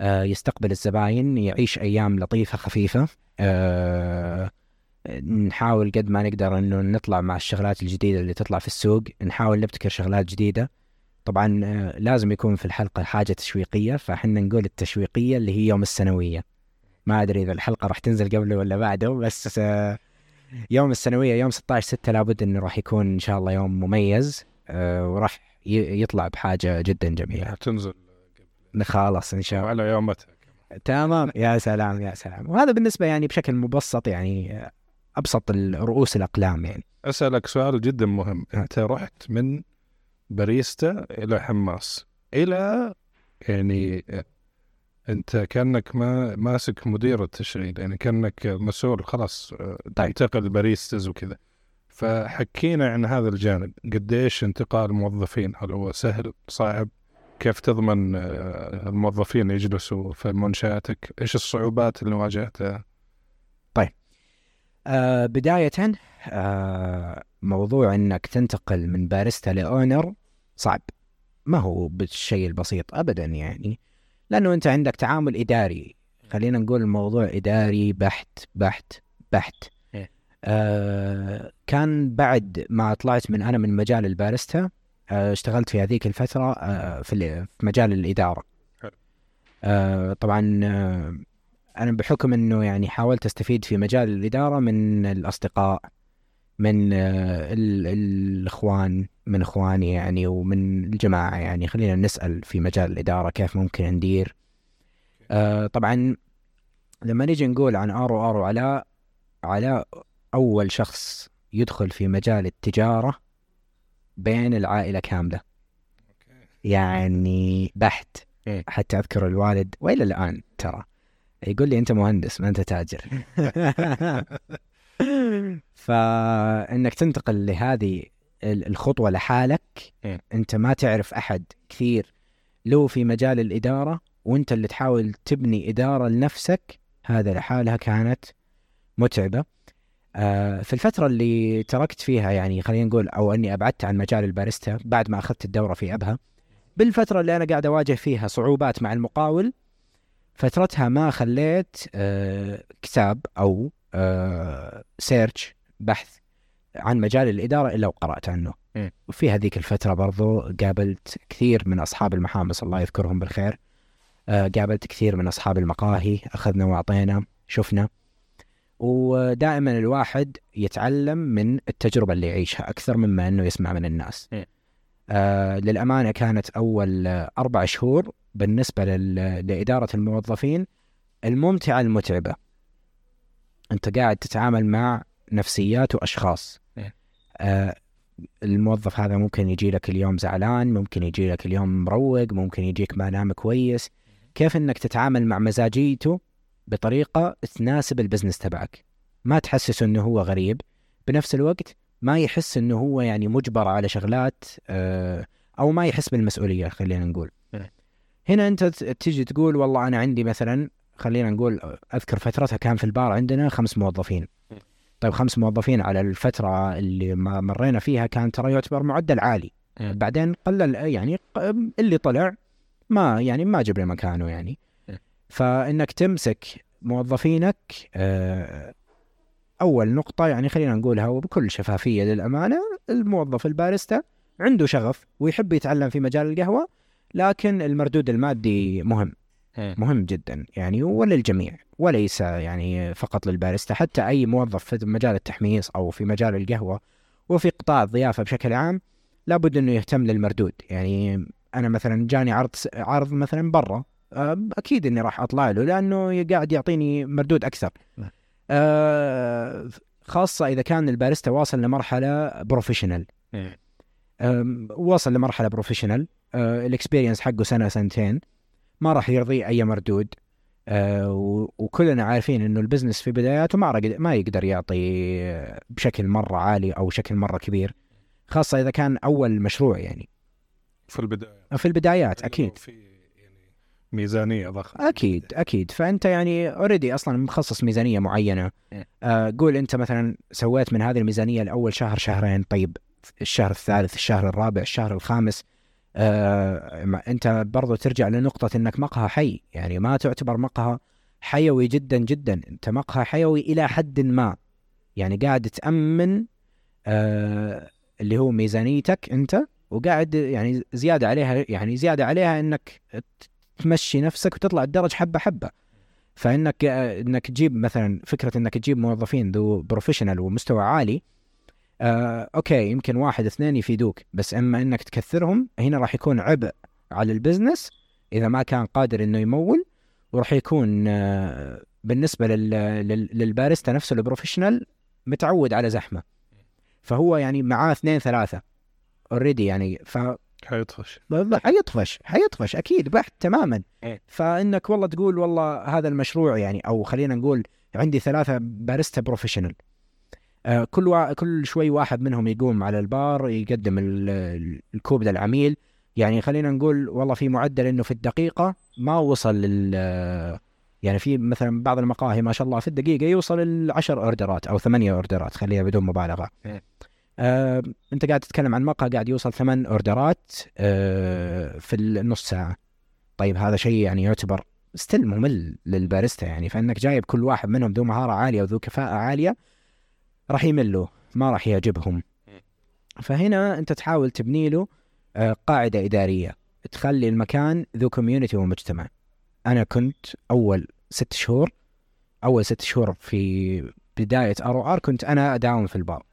يستقبل الزباين يعيش أيام لطيفة خفيفة. آه، نحاول قد ما نقدر إنه نطلع مع الشغلات الجديدة اللي تطلع في السوق. نحاول نبتكر شغلات جديدة. طبعا آه، لازم يكون في الحلقة حاجة تشويقية فإحنا نقول التشويقية اللي هي يوم السنوية. ما أدري إذا الحلقة راح تنزل قبله ولا بعده بس آه، يوم السنوية يوم 16 6 لابد إنه راح يكون إن شاء الله يوم مميز آه، وراح يطلع بحاجة جدا جميلة. تنزل. خلاص إن شاء الله. على يومتها تمام. يا سلام يا سلام. وهذا بالنسبة يعني بشكل مبسط يعني أبسط رؤوس الأقلام يعني. أسألك سؤال جدا مهم. أنت رحت من باريستا إلى حماس. إلى يعني أنت كأنك ما ماسك مدير التشغيل يعني كأنك مسؤول خلاص طيب. تنتقل باريستاز وكذا. فحكينا عن هذا الجانب. قديش انتقال الموظفين هل هو سهل؟ صعب؟ كيف تضمن آه، الموظفين يجلسوا في منشآتك؟ إيش الصعوبات اللي واجهتها؟ آه بداية آه موضوع إنك تنتقل من باريستا لأونر صعب. ما هو بالشيء البسيط ابدا يعني لأنه أنت عندك تعامل إداري. خلينا نقول الموضوع إداري بحت بحت بحت. إيه. آه كان بعد ما طلعت من أنا من مجال الباريستا آه اشتغلت في هذيك الفترة آه في ال- في مجال الإدارة. حلو. آه طبعا آه أنا بحكم إنه يعني حاولت أستفيد في مجال الإدارة من الأصدقاء من آه ال- الإخوان من إخواني يعني ومن الجماعة يعني. خلينا نسأل في مجال الإدارة كيف ممكن ندير. آه طبعا لما نيجي نقول عن ارو ارو علاء علاء أول شخص يدخل في مجال التجارة بين العائلة كاملة. يعني بحت. إيه. حتى أذكر الوالد وإلى الآن ترى. يقول لي أنت مهندس ما أنت تاجر. فإنك تنتقل لهذه ال- الخطوة لحالك إيه. أنت ما تعرف أحد كثير. له في مجال الإدارة وأنت اللي تحاول تبني إدارة لنفسك هذا لحالها كانت متعبة. آه، في الفترة اللي تركت فيها يعني خلينا نقول أو أني أبعدت عن مجال الباريستا بعد ما أخذت الدورة في أبها بالفترة اللي أنا قاعد أواجه فيها صعوبات مع المقاول فترتها ما خليت آه، كتاب أو آه، سيرش بحث عن مجال الإدارة إلا وقرأت عنه. وفي هذيك الفترة برضو قابلت كثير من أصحاب المحامص الله يذكرهم بالخير آه، قابلت كثير من أصحاب المقاهي أخذنا وأعطينا شفنا ودائما الواحد يتعلم من التجربة اللي يعيشها أكثر مما أنه يسمع من الناس. إيه. آه للأمانة كانت أول آه، أربع شهور بالنسبة لل- لإدارة الموظفين الممتعة المتعبة. أنت قاعد تتعامل مع نفسيات وأشخاص. إيه. آه الموظف هذا ممكن يجي لك اليوم زعلان ممكن يجي لك اليوم مروق ممكن يجيك ما نام كويس. كيف إنك تتعامل مع مزاجيته بطريقة تناسب البزنس تبعك ما تحسسه إنه هو غريب بنفس الوقت ما يحس إنه هو يعني مجبر على شغلات آه، أو ما يحس بالمسؤولية خلينا نقول إيه. هنا أنت ت- تيجي تقول والله أنا عندي مثلا خلينا نقول أذكر فترتها كان في البار عندنا خمس موظفين إيه. طيب خمس موظفين على الفترة اللي ما مرينا فيها كان ترى يعتبر معدل عالي إيه. بعدين قلل يعني اللي طلع ما يعني ما جبنا مكانه يعني. فإنك تمسك موظفينك آه، أول نقطة يعني خلينا نقولها وبكل شفافية للأمانة الموظف الباريستا عنده شغف ويحب يتعلم في مجال القهوة لكن المردود المادي مهم مهم جدا يعني وللجميع وليس يعني فقط للباريستا حتى أي موظف في مجال التحميص أو في مجال القهوة وفي قطاع الضيافة بشكل عام لابد إنه يهتم للمردود يعني أنا مثلا جاني عرض عرض مثلا برا أكيد إني راح أطلع له لأنه قاعد يعطيني مردود أكثر. نعم. أه، خاصة إذا كان الباريستا واصل لمرحلة professional أم، وصل لمرحلة professional أه، ال experience حقه سنة سنتين. ما راح يرضي أي مردود. أه، وكلنا عارفين إنه ال business في بداياته ما ما يقدر يعطي بشكل مرة عالي أو شكل مرة كبير. خاصة إذا كان أول مشروع يعني. في البداية. في البدايات أكيد. في ميزانية ضخمة. أكيد أكيد. فأنت يعني already أصلا مخصص ميزانية معينة. مم. آه قول أنت مثلا سويت من هذه الميزانية الأول شهر شهرين طيب الشهر الثالث الشهر الرابع الشهر الخامس. آه أنت برضو ترجع لنقطة إنك مقهى حي. يعني ما تعتبر مقهى حيوي جدا جدا. أنت مقهى حيوي إلى حد ما. يعني قاعد تأمن آه اللي هو ميزانيتك أنت وقاعد يعني زيادة عليها يعني زيادة عليها إنك تمشي نفسك وتطلع الدرج حبة حبة. فإنك إنك تجيب مثلا فكرة إنك تجيب موظفين ذو professional ومستوى عالي آه okay يمكن واحد اثنين يفيدوك بس أما إنك تكثرهم هنا راح يكون عبء على ال business إذا ما كان قادر إنه يمول وراح يكون آه بالنسبة لل لل للباريستا نفسه ال professional متعود على زحمة. فهو يعني معاه اثنين ثلاثة already يعني ف حيطفش. حيطفش حيطفش أكيد بحت تماما. إيه. فإنك والله تقول والله هذا المشروع يعني أو خلينا نقول عندي ثلاثة باريستا professional. آه كل وا... كل شوي واحد منهم يقوم على البار يقدم ال- ال- الكوب للعميل يعني خلينا نقول والله في معدل إنه في الدقيقة ما وصل لل يعني في مثلا بعض المقاهي ما شاء الله في الدقيقة يوصل العشر أوردرات أو ثمانية أوردرات خليها بدون مبالغة. إيه. آه، انت قاعد تتكلم عن مقهى قاعد يوصل ثمان اوردرات آه، في النص ساعة. طيب هذا شيء يعني يعتبر still ممل للباريستا يعني فإنك جايب كل واحد منهم ذو مهارة عالية وذو كفاءة عالية راح يملوا ما راح يعجبهم. فهنا انت تحاول تبني له آه، قاعدة إدارية تخلي المكان ذو community ومجتمع. أنا كنت أول ست شهور أول ست شهور في بداية ار ار كنت أنا أداوم في البار.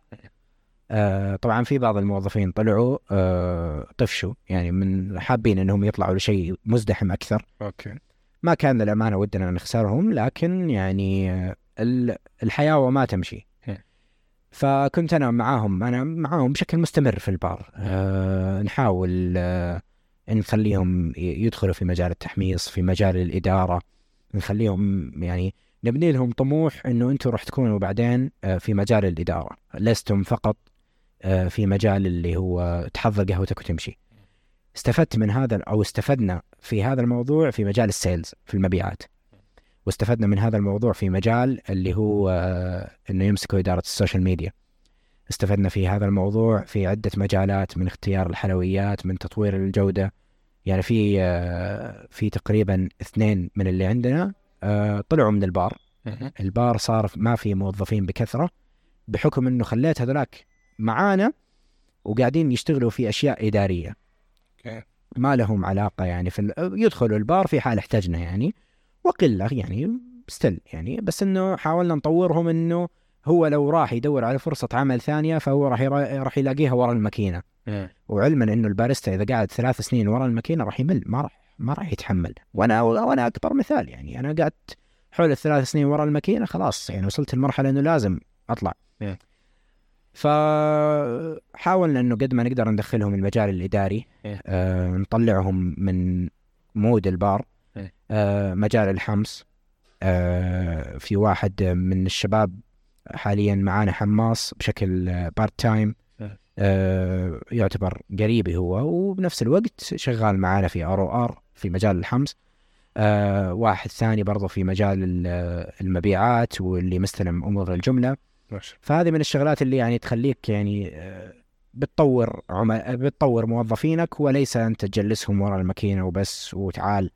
آه طبعا في بعض الموظفين طلعوا آه طفشوا يعني من حابين إنهم يطلعوا لشيء مزدحم أكثر. okay. ما كان للأمانة ودنا نخسرهم لكن يعني آه، ال- الحياة وما تمشي. فكنت أنا معاهم أنا معاهم بشكل مستمر في البار نحاول نخليهم يدخلوا في مجال التحميص في مجال الإدارة. نخليهم يعني نبني لهم طموح إنه أنتم راح تكونوا بعدين في مجال الإدارة. لستم فقط في مجال اللي هو تحضر قهوتك وتمشي. استفدت من هذا أو استفدنا في هذا الموضوع في مجال ال sales في المبيعات. واستفدنا من هذا الموضوع في مجال اللي هو آه، إنه يمسكوا إدارة ال social media. استفدنا في هذا الموضوع في عدة مجالات من اختيار الحلويات من تطوير الجودة. يعني في آه، في تقريبا اثنين من اللي عندنا آه، طلعوا من البار. البار صار ما في موظفين بكثرة بحكم إنه خليت هذولاك معانا وقاعدين يشتغلوا في أشياء إدارية. okay. ما لهم علاقة يعني في يدخلوا البار في حال احتجنا يعني. وقلة يعني still يعني بس إنه حاولنا نطورهم إنه هو لو راح يدور على فرصة عمل ثانية فهو راح يرا- راح يلاقيها ورا الماكينة. مم. وعلما إنه الباريستا إذا قعد ثلاث سنين ورا الماكينة راح يمل ما راح ما راح يتحمل. وأنا وأنا أكبر مثال يعني أنا قعدت حول الثلاث سنين ورا الماكينة خلاص يعني وصلت لمرحلة إنه لازم أطلع. إيه. فحاولنا إنه قد ما نقدر ندخلهم المجال الإداري إيه. آه نطلعهم من مود البار إيه. آه مجال الحمص آه في واحد من الشباب حاليا معانا حماص بشكل part time إيه. آه يعتبر قريبي هو وبنفس الوقت شغال معانا في ار أو ار في مجال الحمص آه واحد ثاني برضه في مجال ال- المبيعات واللي مستلم أمور الجملة ماشي. فهذه من الشغلات اللي يعني تخليك يعني آه، بتطور عمل بتطور موظفينك وليس انت تجلسهم ورا الماكينة وبس وتعال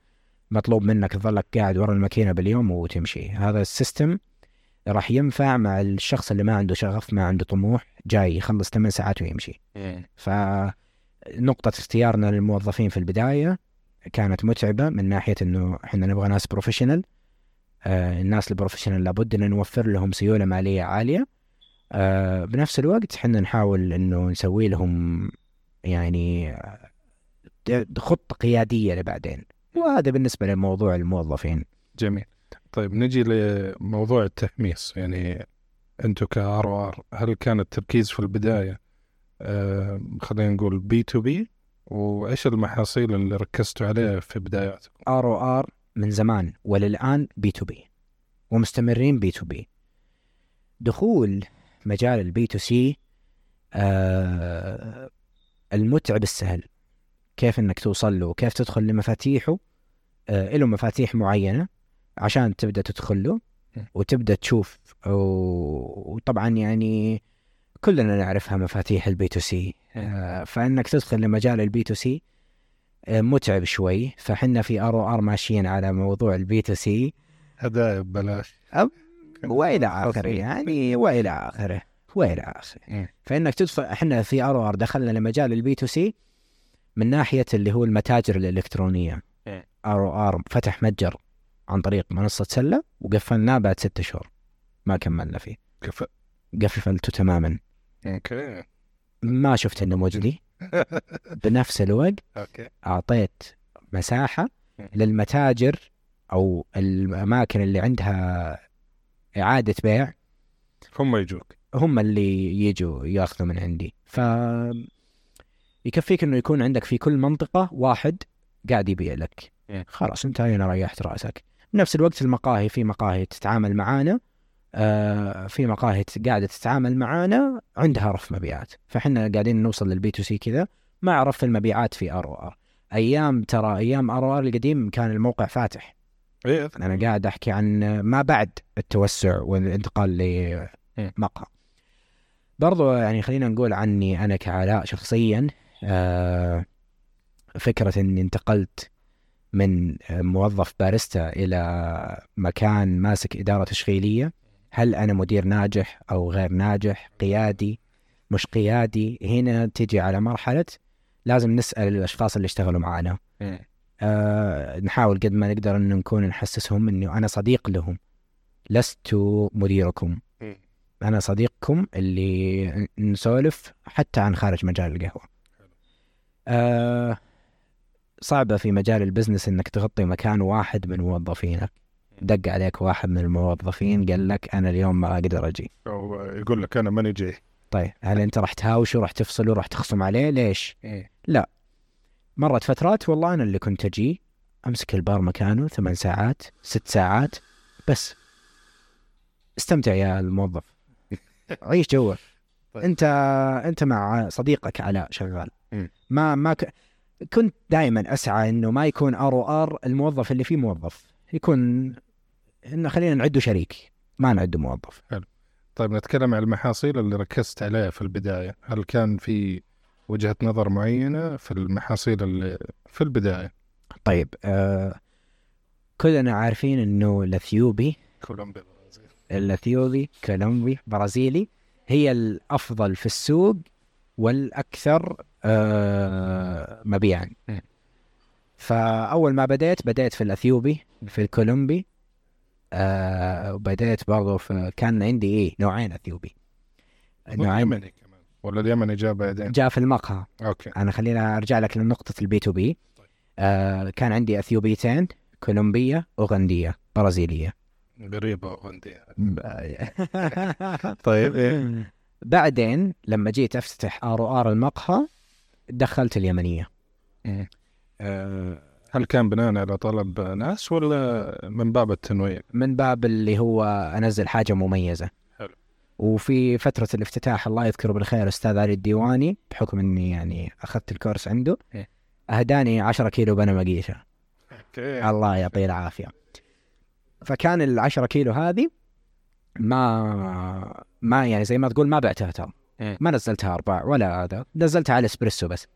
مطلوب منك تظلك قاعد ورا الماكينة باليوم وتمشي. هذا ال system راح ينفع مع الشخص اللي ما عنده شغف ما عنده طموح جاي يخلص 8 ساعات ويمشي. مم. فنقطة اختيارنا للموظفين في البداية كانت متعبة من ناحية إنه إحنا نبغى ناس professional الناس ال professional لابد إن نوفر لهم سيولة مالية عالية. آه بنفس الوقت إحنا نحاول إنه نسوي لهم يعني آه، خطة قيادية لبعدين. وهذا بالنسبة لموضوع الموظفين. جميل. طيب نجي لموضوع التحميص. يعني أنتم كار ار هل كان التركيز في البداية آه خلينا نقول B2B وإيش المحاصيل اللي ركزتوا عليها في بداياتكم؟ ار أو ار من زمان وللآن بي تو بي ومستمرين بي تو بي. دخول مجال ال B2C المتعب السهل. كيف إنك توصل له؟ وكيف تدخل لمفاتيحه؟ آه له مفاتيح معينة عشان تبدأ تدخل له م. وتبدأ تشوف. وطبعا يعني كلنا نعرفها مفاتيح ال B2C. آه، فإنك تدخل لمجال ال B2C متعب شوي. فحنا في آر أو آر ماشيين على موضوع ال B2C. هدايا ببلاش. وإلى آخره. يعني وإلى آخره. وإلى آخره. مم. فإنك تدخل إحنا في آر آر دخلنا لمجال ال B2C من ناحية اللي هو المتاجر الإلكترونية. مم. آر آر فتح متجر عن طريق منصة سلة وقفلناه بعد ستة شهور. ما كملنا فيه. قفلته تماما. okay. ما شفت النموذج دي بنفس الوقت okay. أعطيت مساحة. للمتاجر أو الأماكن اللي عندها إعادة بيع. هم يجوك. هم اللي يجوا يأخذوا من عندي. ف يكفيك إنه يكون عندك في كل منطقة واحد قاعد يبيع لك. خلاص انت هنا ريحت رأسك. بنفس الوقت المقاهي في مقاهي تتعامل معانا. في مقاهي قاعدة تتعامل معانا عندها رف مبيعات. فاحنا قاعدين نوصل لل B2C كذا مع رف المبيعات في آر أو آر. أيام ترى أيام آر أو آر القديم كان الموقع فاتح. أذكر. أنا قاعد أحكي عن ما بعد التوسع والانتقال لمقهى. برضو يعني خلينا نقول عني أنا كعلاء شخصيا آه، فكرة إني انتقلت من موظف باريستا إلى مكان ماسك إدارة تشغيلية. هل أنا مدير ناجح أو غير ناجح؟ قيادي؟ مش قيادي؟ هنا تجي على مرحلة لازم نسأل الأشخاص اللي اشتغلوا معنا. مم. آه نحاول قد ما نقدر إن نكون نحسسهم انه أنا صديق لهم. لست مديركم. مم. أنا صديقكم اللي نسولف حتى عن خارج مجال القهوة. آه صعبة في مجال البزنس إنك تغطي مكان واحد من موظفينك. دق عليك واحد من الموظفين قال لك أنا اليوم ما أقدر أجي. أو يقول لك أنا ماني جاي. طيب هل أنت راح تهاوشه راح تفصله راح تخصم عليه؟ ليش؟ مم. مرت فترات والله أنا اللي كنت أجي أمسك البار مكانه ثمان ساعات ست ساعات بس. استمتع يا الموظف. عيش جوا طيب. أنت أنت مع صديقك علاء شغال. ما ما ك... كنت دائما أسعى إنه ما يكون ROR الموظف اللي فيه موظف. يكون انه خلينا نعده شريك ما نعده موظف. طيب نتكلم عن المحاصيل اللي ركزت عليها في البداية. هل كان في وجهة نظر معينة في المحاصيل اللي في البداية؟ طيب آه كلنا عارفين إنه الاثيوبي كولومبيا الاثيوبي كولومبي برازيلي هي الأفضل في السوق والأكثر آه مبيعا. فأول ما بديت بديت في الأثيوبي في الكولومبي آه وبديت برضو في كان عندي إيه نوعين أثيوبي. نوعين اليمني كمان. ولا اليمني جاء بعدين؟ جاء في المقهى. أوكي. أنا خلينا أرجع لك لنقطة ال B2B آه كان عندي أثيوبيتين كولومبية أوغندية برازيلية. غريبة أوغندية. طيب إيه؟ بعدين لما جيت أفتتح ROR المقهى دخلت اليمنية. مم. آه، هل كان بناء على طلب ناس ولا من باب التنويع؟ من باب اللي هو أنزل حاجة مميزة حلو. وفي فترة الافتتاح الله يذكره بالخير أستاذ علي الديواني بحكم إني يعني أخذت الكورس عنده إيه. أهداني 10 كيلو بنا مقيشة أوكي الله يعطيه العافية فكان ال 10 كيلو هذه ما ما يعني زي ما تقول ما بعتها ترى مم. ما نزلتها أرباع ولا هذا نزلتها على اسبريسو بس.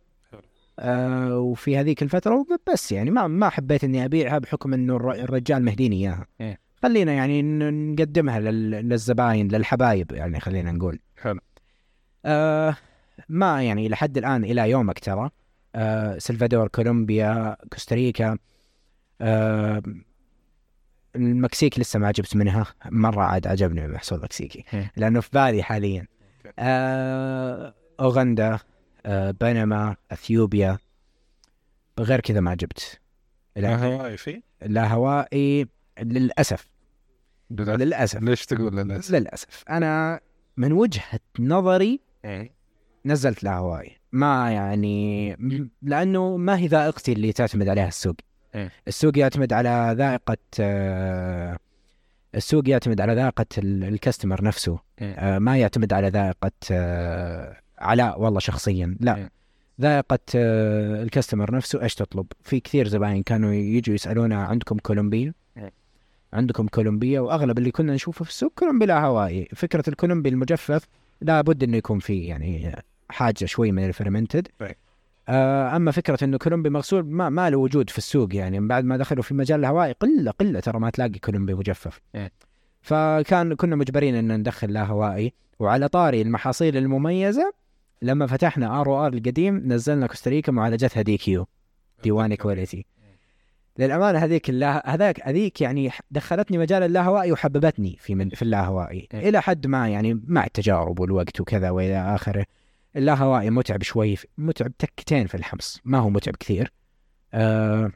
آه وفي هذيك الفترة بس يعني ما ما حبيت إني أبيعها بحكم إنه الر- الرجال مهديني إياها مم. خلينا يعني نقدمها لل- للزباين للحبايب يعني خلينا نقول حلو آه ما يعني لحد الآن إلى يومك ترى آه سلفادور كولومبيا كوستاريكا آه المكسيك لسه ما جبت منها مرة عاد عجبني المحصول المكسيكي مم. لأنه في بالي حاليا. آه أوغندا بنما أثيوبيا غير كذا ما جبت لا, هواي في؟ لا هوائي للأسف للأسف. للأسف ليش تقول للأسف؟ للأسف أنا من وجهة نظري إيه. نزلت لا هواي ما يعني لأنه ما هي ذائقتي اللي تعتمد عليها السوق إيه. السوق يعتمد على ذائقة آه، السوق يعتمد على ذائقة ال- الكاستمر نفسه إيه. آه، ما يعتمد على ذائقة آه، علاء والله شخصيا لا. إيه. ذائقة آه، الكاستمر نفسه إيش تطلب؟ في كثير زباين كانوا يجوا يسألونا عندكم كولومبيا؟ إيه. عندكم كولومبيا؟ وأغلب اللي كنا نشوفه في السوق كولومبي لا هوائي فكرة الكولومبي المجفف لابد إنه يكون فيه يعني حاجة شوي من الفرمنتد إيه. آه أما فكرة إنه كولومبي مغسول ما, ما له وجود في السوق يعني. من بعد ما دخلوا في مجال الهوائي قلة قلة ترى ما تلاقي كولومبي مجفف. فكان كنا مجبرين إن ندخل لا هوائي. وعلى طاري المحاصيل المميزة لما فتحنا ROR القديم نزلنا كوستاريكا معالجتها DQ divine quality. للأمانة هذيك اللا هذاك هذيك يعني دخلتني مجال اللاهوائي وحببتني في من في اللاهوائي. إيه. إلى حد ما يعني مع التجارب والوقت وكذا وإلى آخره. اللاهوائي متعب شوي متعب تكتين في الحمص ما هو متعب كثير. آه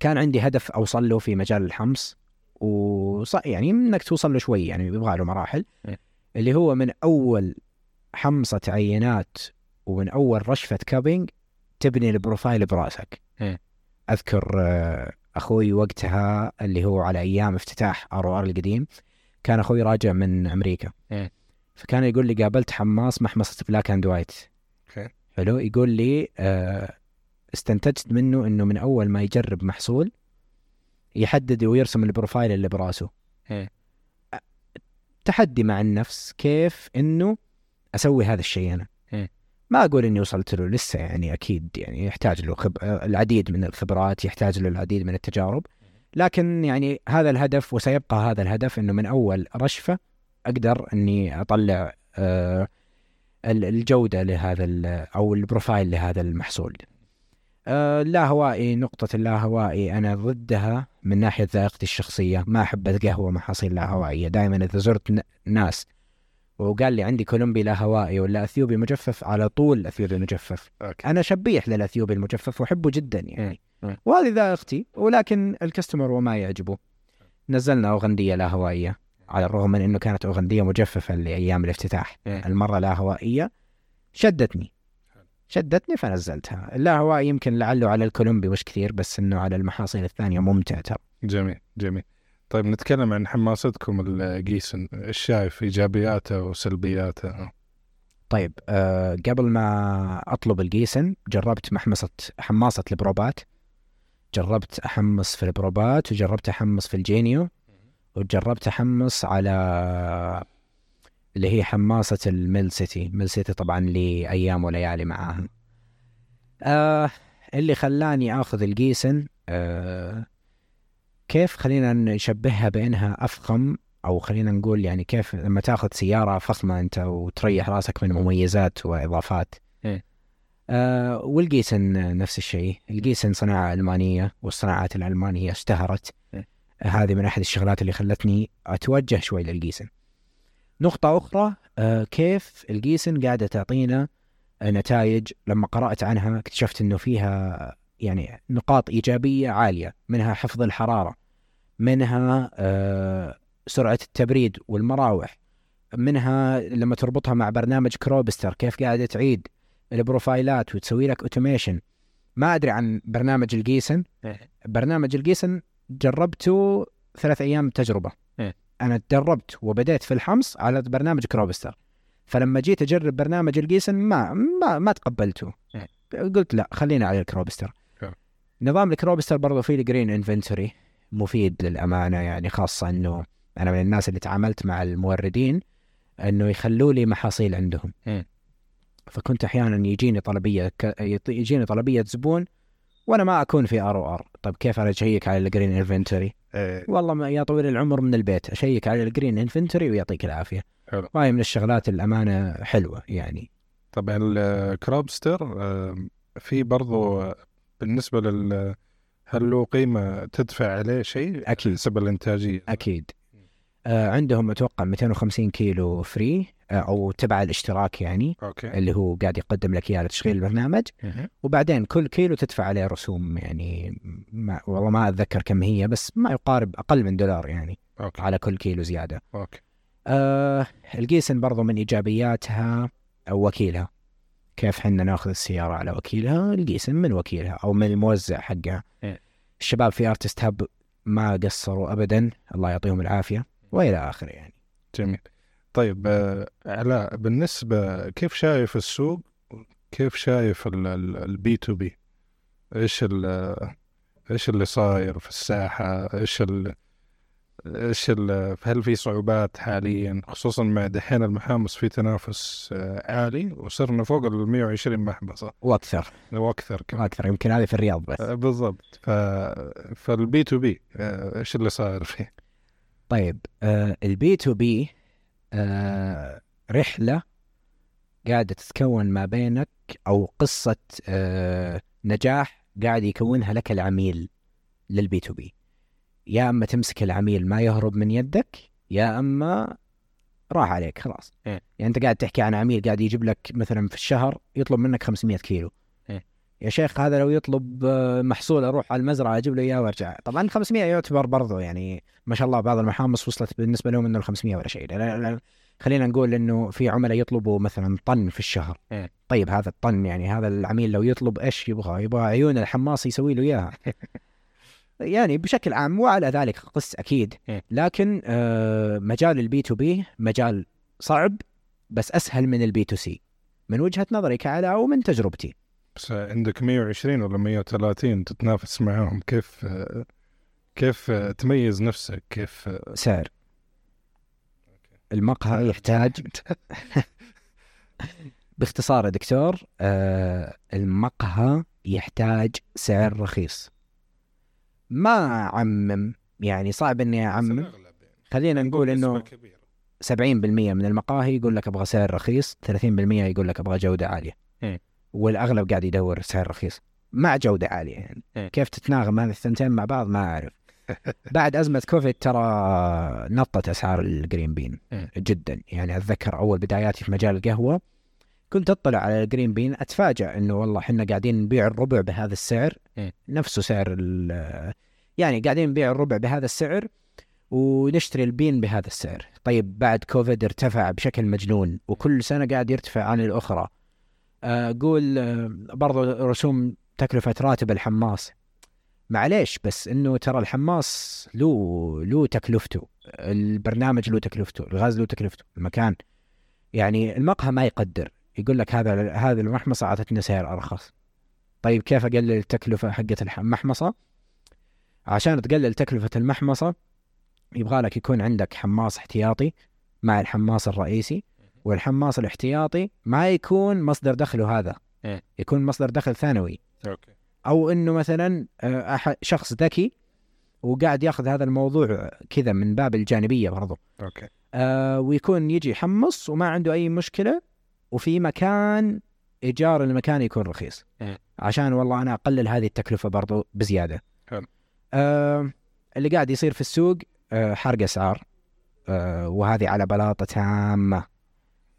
كان عندي هدف أوصل له في مجال الحمص وص يعني إنك توصل له شوي يعني يبغى له مراحل. إيه. اللي هو من أول حمصة عينات ومن أول رشفة cupping تبني ال profile برأسك إيه. أذكر آه، أخوي وقتها اللي هو على أيام افتتاح ROR القديم كان أخوي راجع من أمريكا إيه. فكان يقول لي قابلت حماص محمصة Black and White. حلو يقول لي آه، استنتجت منه إنه من أول ما يجرب محصول يحدد ويرسم ال profile اللي برأسه إيه. تحدي مع النفس كيف إنه أسوي هذا الشيء أنا إيه. ما أقول إني وصلت له لسه يعني أكيد يعني يحتاج له خب... العديد من الخبرات يحتاج له العديد من التجارب لكن يعني هذا الهدف وسيبقى هذا الهدف إنه من أول رشفة أقدر إني أطلع آه ال- الجودة لهذا أو ال profile لهذا المحصول. آه اللاهوائي نقطة اللاهوائي أنا ضدها من ناحية ذائقتي الشخصية ما أحب القهوة محاصيل لاهوائية دائما إذا زرت ناس وقال لي عندي كولومبي لاهوائي ولا أثيوبي مجفف على طول أثيوبي مجفف. أوكي. أنا شبيح للأثيوبي المجفف وأحبه جدا يعني. وهذه ذائقتي ولكن الكستمر وما يعجبه. نزلنا اوغنديه لا هوائية على الرغم من إنه كانت اوغنديه مجففة لأيام الافتتاح. المرة لا هوائية شدتني. شدتني فنزلتها. اللا هوائي يمكن لعله على الكولومبي مش كثير بس إنه على المحاصيل الثانية ممتع ترى. جميل جميل. طيب نتكلم عن حماستكم الجيسن إيش شايف إيجابياته وسلبياته؟ طيب آه قبل ما أطلب الجيسن جربت محمصة حماصة ال Probat. جربت أحمص في ال Probat وجربت أحمص في ال Genio. وجربت أحمص على اللي هي حماصة ال Mill City Mill City طبعا لي أيام وليالي معاها. آه اللي خلاني آخذ ال Giesen آه كيف خلينا نشبهها بأنها أفخم؟ أو خلينا نقول يعني كيف لما تأخذ سيارة فخمة أنت وتريح رأسك من مميزات وإضافات. إيه. آه والجيسن نفس الشيء. الجيسن صناعة ألمانية والصناعات الألمانية اشتهرت. إيه. هذه من أحد الشغلات اللي خلتني أتوجه شوي للجيسن. نقطة أخرى آه كيف الجيسن قاعدة تعطينا نتائج؟ لما قرأت عنها اكتشفت أنه فيها يعني نقاط إيجابية عالية منها حفظ الحرارة. منها آه سرعة التبريد والمراوح منها لما تربطها مع برنامج Cropster كيف قاعدة تعيد ال profile ات وتسوي لك automation ما أدري عن برنامج ال Giesen. برنامج ال Giesen جربته ثلاث أيام تجربة. إيه. أنا تدربت وبديت في الحمص على برنامج Cropster. فلما جيت أجرب برنامج ال Giesen ما ما, ما تقبلته. إيه. قلت لا خلينا على ال Cropster. نظام ال Cropster برضه فيه ال green inventory مفيد للأمانة يعني خاصة إنه أنا من الناس اللي تعاملت مع الموردين إنه يخلوا لي محاصيل عندهم. فكنت أحيانا يجيني طلبية ك... يجيني طلبية زبون وأنا ما أكون في ROR طيب كيف أنا أشيك على ال green inventory إيه. والله ما يا طويل العمر من البيت أشيك على ال green inventory ويعطيك العافية حلو. وهي من الشغلات الأمانة حلوة يعني طبعا ال Cropster آه، في برضو بالنسبة لل هل له قيمة تدفع عليه شيء أكيد. حسب الإنتاجية؟ أكيد. آه عندهم أتوقع 250 كيلو free آه أو تبع الاشتراك يعني أوكي. اللي هو قاعد يقدم لك إياه لتشغيل البرنامج. وبعدين كل كيلو تدفع عليه رسوم يعني ما والله ما أتذكر كم هي بس ما يقارب أقل من دولار يعني أوكي. على كل كيلو زيادة. أوكي. آه ال Giesen برضو من إيجابياتها أو وكيلها. كيف حنا ناخذ السيارة على وكيلها ال Giesen من وكيلها أو من الموزع حقها. إيه. الشباب في Artist Hub ما قصروا ابدا الله يعطيهم العافية وإلى آخره يعني. جميل. طيب آه، علاء بالنسبة كيف شايف السوق؟ كيف شايف ال B2B إيش ال إيش اللي صاير في الساحة؟ إيش ال إيش هل في صعوبات حاليا؟ خصوصا مع دحين المحامص في تنافس آه، عالي وصرنا فوق ال 120 محمصة. وأكثر. وأكثر كمان. وأكثر يمكن هذه في الرياض بس. آه، بالضبط. ف فال B2B آه، إيش اللي صاير فيه؟ طيب ال B2B رحلة قاعدة تتكون ما بينك أو قصة نجاح قاعد يكونها لك العميل للبي تو بي. يا أما تمسك العميل ما يهرب من يدك يا أما راح عليك خلاص إيه. يعني أنت قاعد تحكي عن عميل قاعد يجيب لك مثلا في الشهر يطلب منك 500 كيلو إيه. يا شيخ هذا لو يطلب آه، محصول أروح على المزرعة أجيب له إياه وأرجع طبعا 500 يعتبر برضو يعني ما شاء الله بعض المحامص وصلت بالنسبة لهم إنه ال 500 ولا شيء. خلينا نقول إنه في عملاء يطلبوا مثلا طن في الشهر إيه. طيب هذا الطن يعني هذا العميل لو يطلب إيش يبغى يبغى عيون الحماص يسوي له إياها يعني بشكل عام وعلى ذلك قس أكيد. إيه. لكن آه مجال ال B2B مجال صعب بس أسهل من ال B2C من وجهة نظري كعلاء ومن تجربتي. بس عندك 120 ولا 130 تتنافس معاهم كيف آه، كيف آه، تميز نفسك؟ كيف سعر. المقهى يحتاج. باختصار يا دكتور آه المقهى يحتاج سعر رخيص. ما أعمم. يعني صعب إني أعمم. خلينا نقول إنه نسبة كبيرة. 70% من المقاهي يقول لك أبغى سعر رخيص 30% يقول لك أبغى جودة عالية. إيه. والأغلب قاعد يدور سعر رخيص. مع جودة عالية يعني. إيه. كيف تتناغم هذه الثنتين مع بعض؟ ما أعرف. بعد أزمة كوفيد ترى نطت أسعار ال green bean إيه. جدا. يعني أتذكر أول بداياتي في مجال القهوة كنت أطلع على ال green bean أتفاجأ إنه والله إحنا قاعدين نبيع الربع بهذا السعر. إيه. نفسه سعر يعني قاعدين نبيع الربع بهذا السعر ونشتري البين بهذا السعر. طيب بعد كوفيد ارتفع بشكل مجنون وكل سنة قاعد يرتفع عن الأخرى. آه، قول آه، برضو رسوم تكلفة راتب الحماس. معليش بس إنه ترى الحماس له له تكلفته. البرنامج له تكلفته الغاز له تكلفته المكان. يعني المقهى ما يقدر. يقول لك هذا هذه المحمصة أعطتني سعر أرخص. طيب كيف أقلل التكلفة حقت المحمصة؟ عشان تقلل تكلفة المحمصة يبغى لك يكون عندك حماص احتياطي مع الحماص الرئيسي والحماص الاحتياطي ما يكون مصدر دخله هذا إيه. يكون مصدر دخل ثانوي. أو إنه مثلا آه، شخص ذكي وقاعد يأخذ هذا الموضوع كذا من باب الجانبية برضو. أوكي. آه ويكون يجي يحمص وما عنده أي مشكلة وفي مكان إيجار المكان يكون رخيص. عشان والله أنا أقلل هذه التكلفة برضو بزيادة. حلو. آه اللي قاعد يصير في السوق آه حرق أسعار. آه وهذه على بلاطة تامة.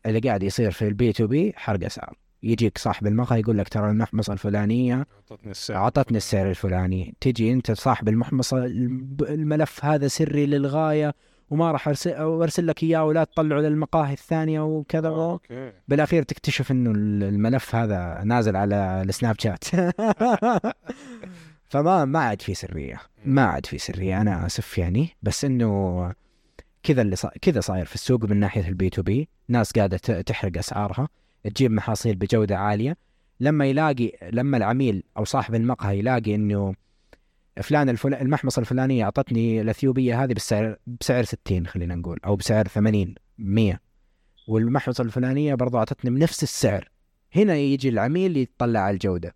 اللي قاعد يصير في ال B2B حرق أسعار. يجيك صاحب المقهى يقول لك ترى المحمصة الفلانية أعطتني السعر. أعطتني السعر الفلاني. تجي أنت صاحب المحمصة الملف هذا سري للغاية. وما راح ارسل ارسل لك إياه ولا تطلعه للمقاهي الثانية وكذا. okay. بالأخير تكتشف إنه ال- الملف هذا نازل على ال Snapchat. فما ما عاد في سرية. ما عاد في سرية أنا آسف يعني. بس إنه كذا اللي صا... كذا صاير في السوق من ناحية ال B2B. ناس قاعدة تحرق أسعارها. تجيب محاصيل بجودة عالية. لما يلاقي لما العميل أو صاحب المقهى يلاقي إنه فلان الفل... المحمصة الفلانية أعطتني الأثيوبية هذه بالسعر بسعر 60 خلينا نقول أو بسعر 80 100 والمحمصة الفلانية برضو أعطتني بنفس السعر. هنا يجي العميل يتطلع على الجودة.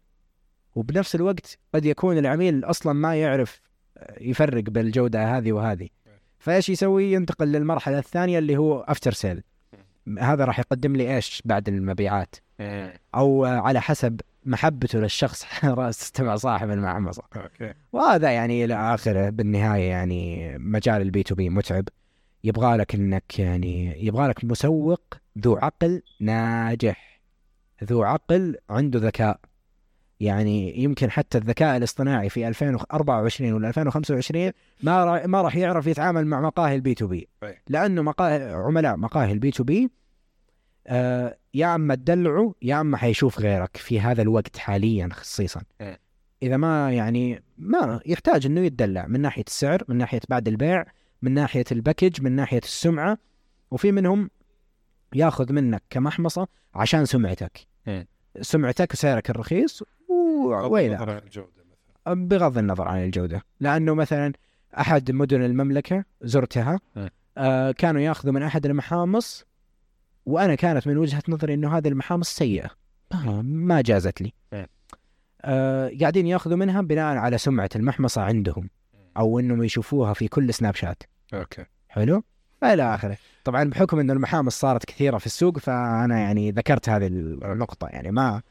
وبنفس الوقت قد يكون العميل أصلا ما يعرف يفرق بين الجودة هذه وهذه. فإيش يسوي؟ ينتقل للمرحلة الثانية اللي هو after sale هذا راح يقدم لي إيش بعد المبيعات؟ إيه. أو على حسب محبته للشخص رأس تبع صاحب المحمصة. okay. وهذا يعني إلى آخره بالنهاية يعني مجال ال B2B متعب. يبغى لك إنك يعني يبغى لك مسوق ذو عقل ناجح. ذو عقل عنده ذكاء. يعني يمكن حتى الذكاء الاصطناعي في 2024 ولا 2025 ما ما راح يعرف يتعامل مع مقاهي ال B2B. لأنه مقاهي عملاء مقاهي ال B2B آه يا أما تدلعه يا أما حيشوف غيرك في هذا الوقت حاليا خصيصا إيه. إذا ما يعني ما يحتاج إنه يتدلع من ناحية السعر من ناحية بعد البيع من ناحية الباكج من ناحية السمعة وفي منهم ياخذ منك كمحمصة عشان سمعتك إيه. سمعتك وسعرك الرخيص وويلا بغض النظر عن الجودة لأنه مثلا أحد مدن المملكة زرتها م. آه كانوا ياخذوا من أحد المحامص وأنا كانت من وجهة نظري أنه هذه المحامص سيئة. ما, ما جازت لي. م. آه قاعدين ياخذوا منها بناء على سمعة المحمصة عندهم أو أنهم يشوفوها في كل Snapchat. okay. حلو؟ إلى آخره. طبعا بحكم أن المحامص صارت كثيرة في السوق فأنا يعني ذكرت هذه النقطة يعني ما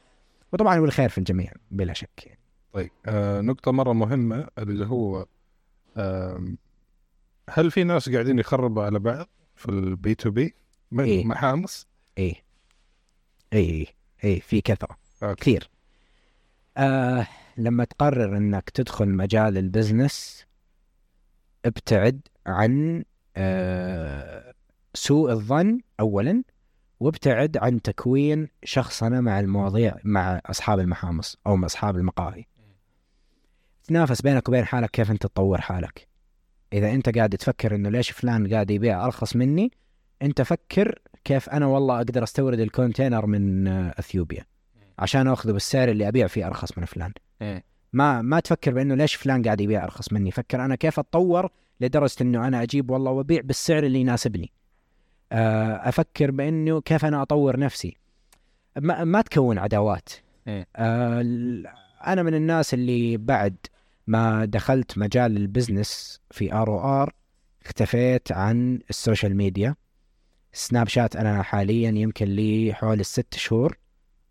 وطبعا والخير في الجميع بلا شك يعني. طيب آه نقطة مرة مهمة اللي هو آم، هل في ناس قاعدين يخربوا على بعض في ال B2B إيه. محامص؟ إيه إيه إيه في كثرة okay. كثير آه لما تقرر إنك تدخل مجال ال business ابتعد عن آه سوء الظن اولا وابتعد عن تكوين شخصنة مع المواضيع مع أصحاب المحامص أو مع أصحاب المقاهي تنافس بينك وبين حالك كيف أنت تطور حالك إذا أنت قاعد تفكر إنه ليش فلان قاعد يبيع أرخص مني انت فكر كيف أنا والله أقدر استورد ال container من آه، اثيوبيا عشان اخذه بالسعر اللي ابيع فيه ارخص من فلان. مم. ما ما تفكر بانه ليش فلان قاعد يبيع ارخص مني؟ فكر أنا كيف اتطور لدرجة انه أنا أجيب والله وابيع بالسعر اللي يناسبني. آه، أفكر بانه كيف أنا اطور نفسي. ما, ما تكون عداوات. مم. آه، أنا من الناس اللي بعد ما دخلت مجال ال business في ROR اختفيت عن ال social media. Snapchat أنا حاليا يمكن لي حوالي الست شهور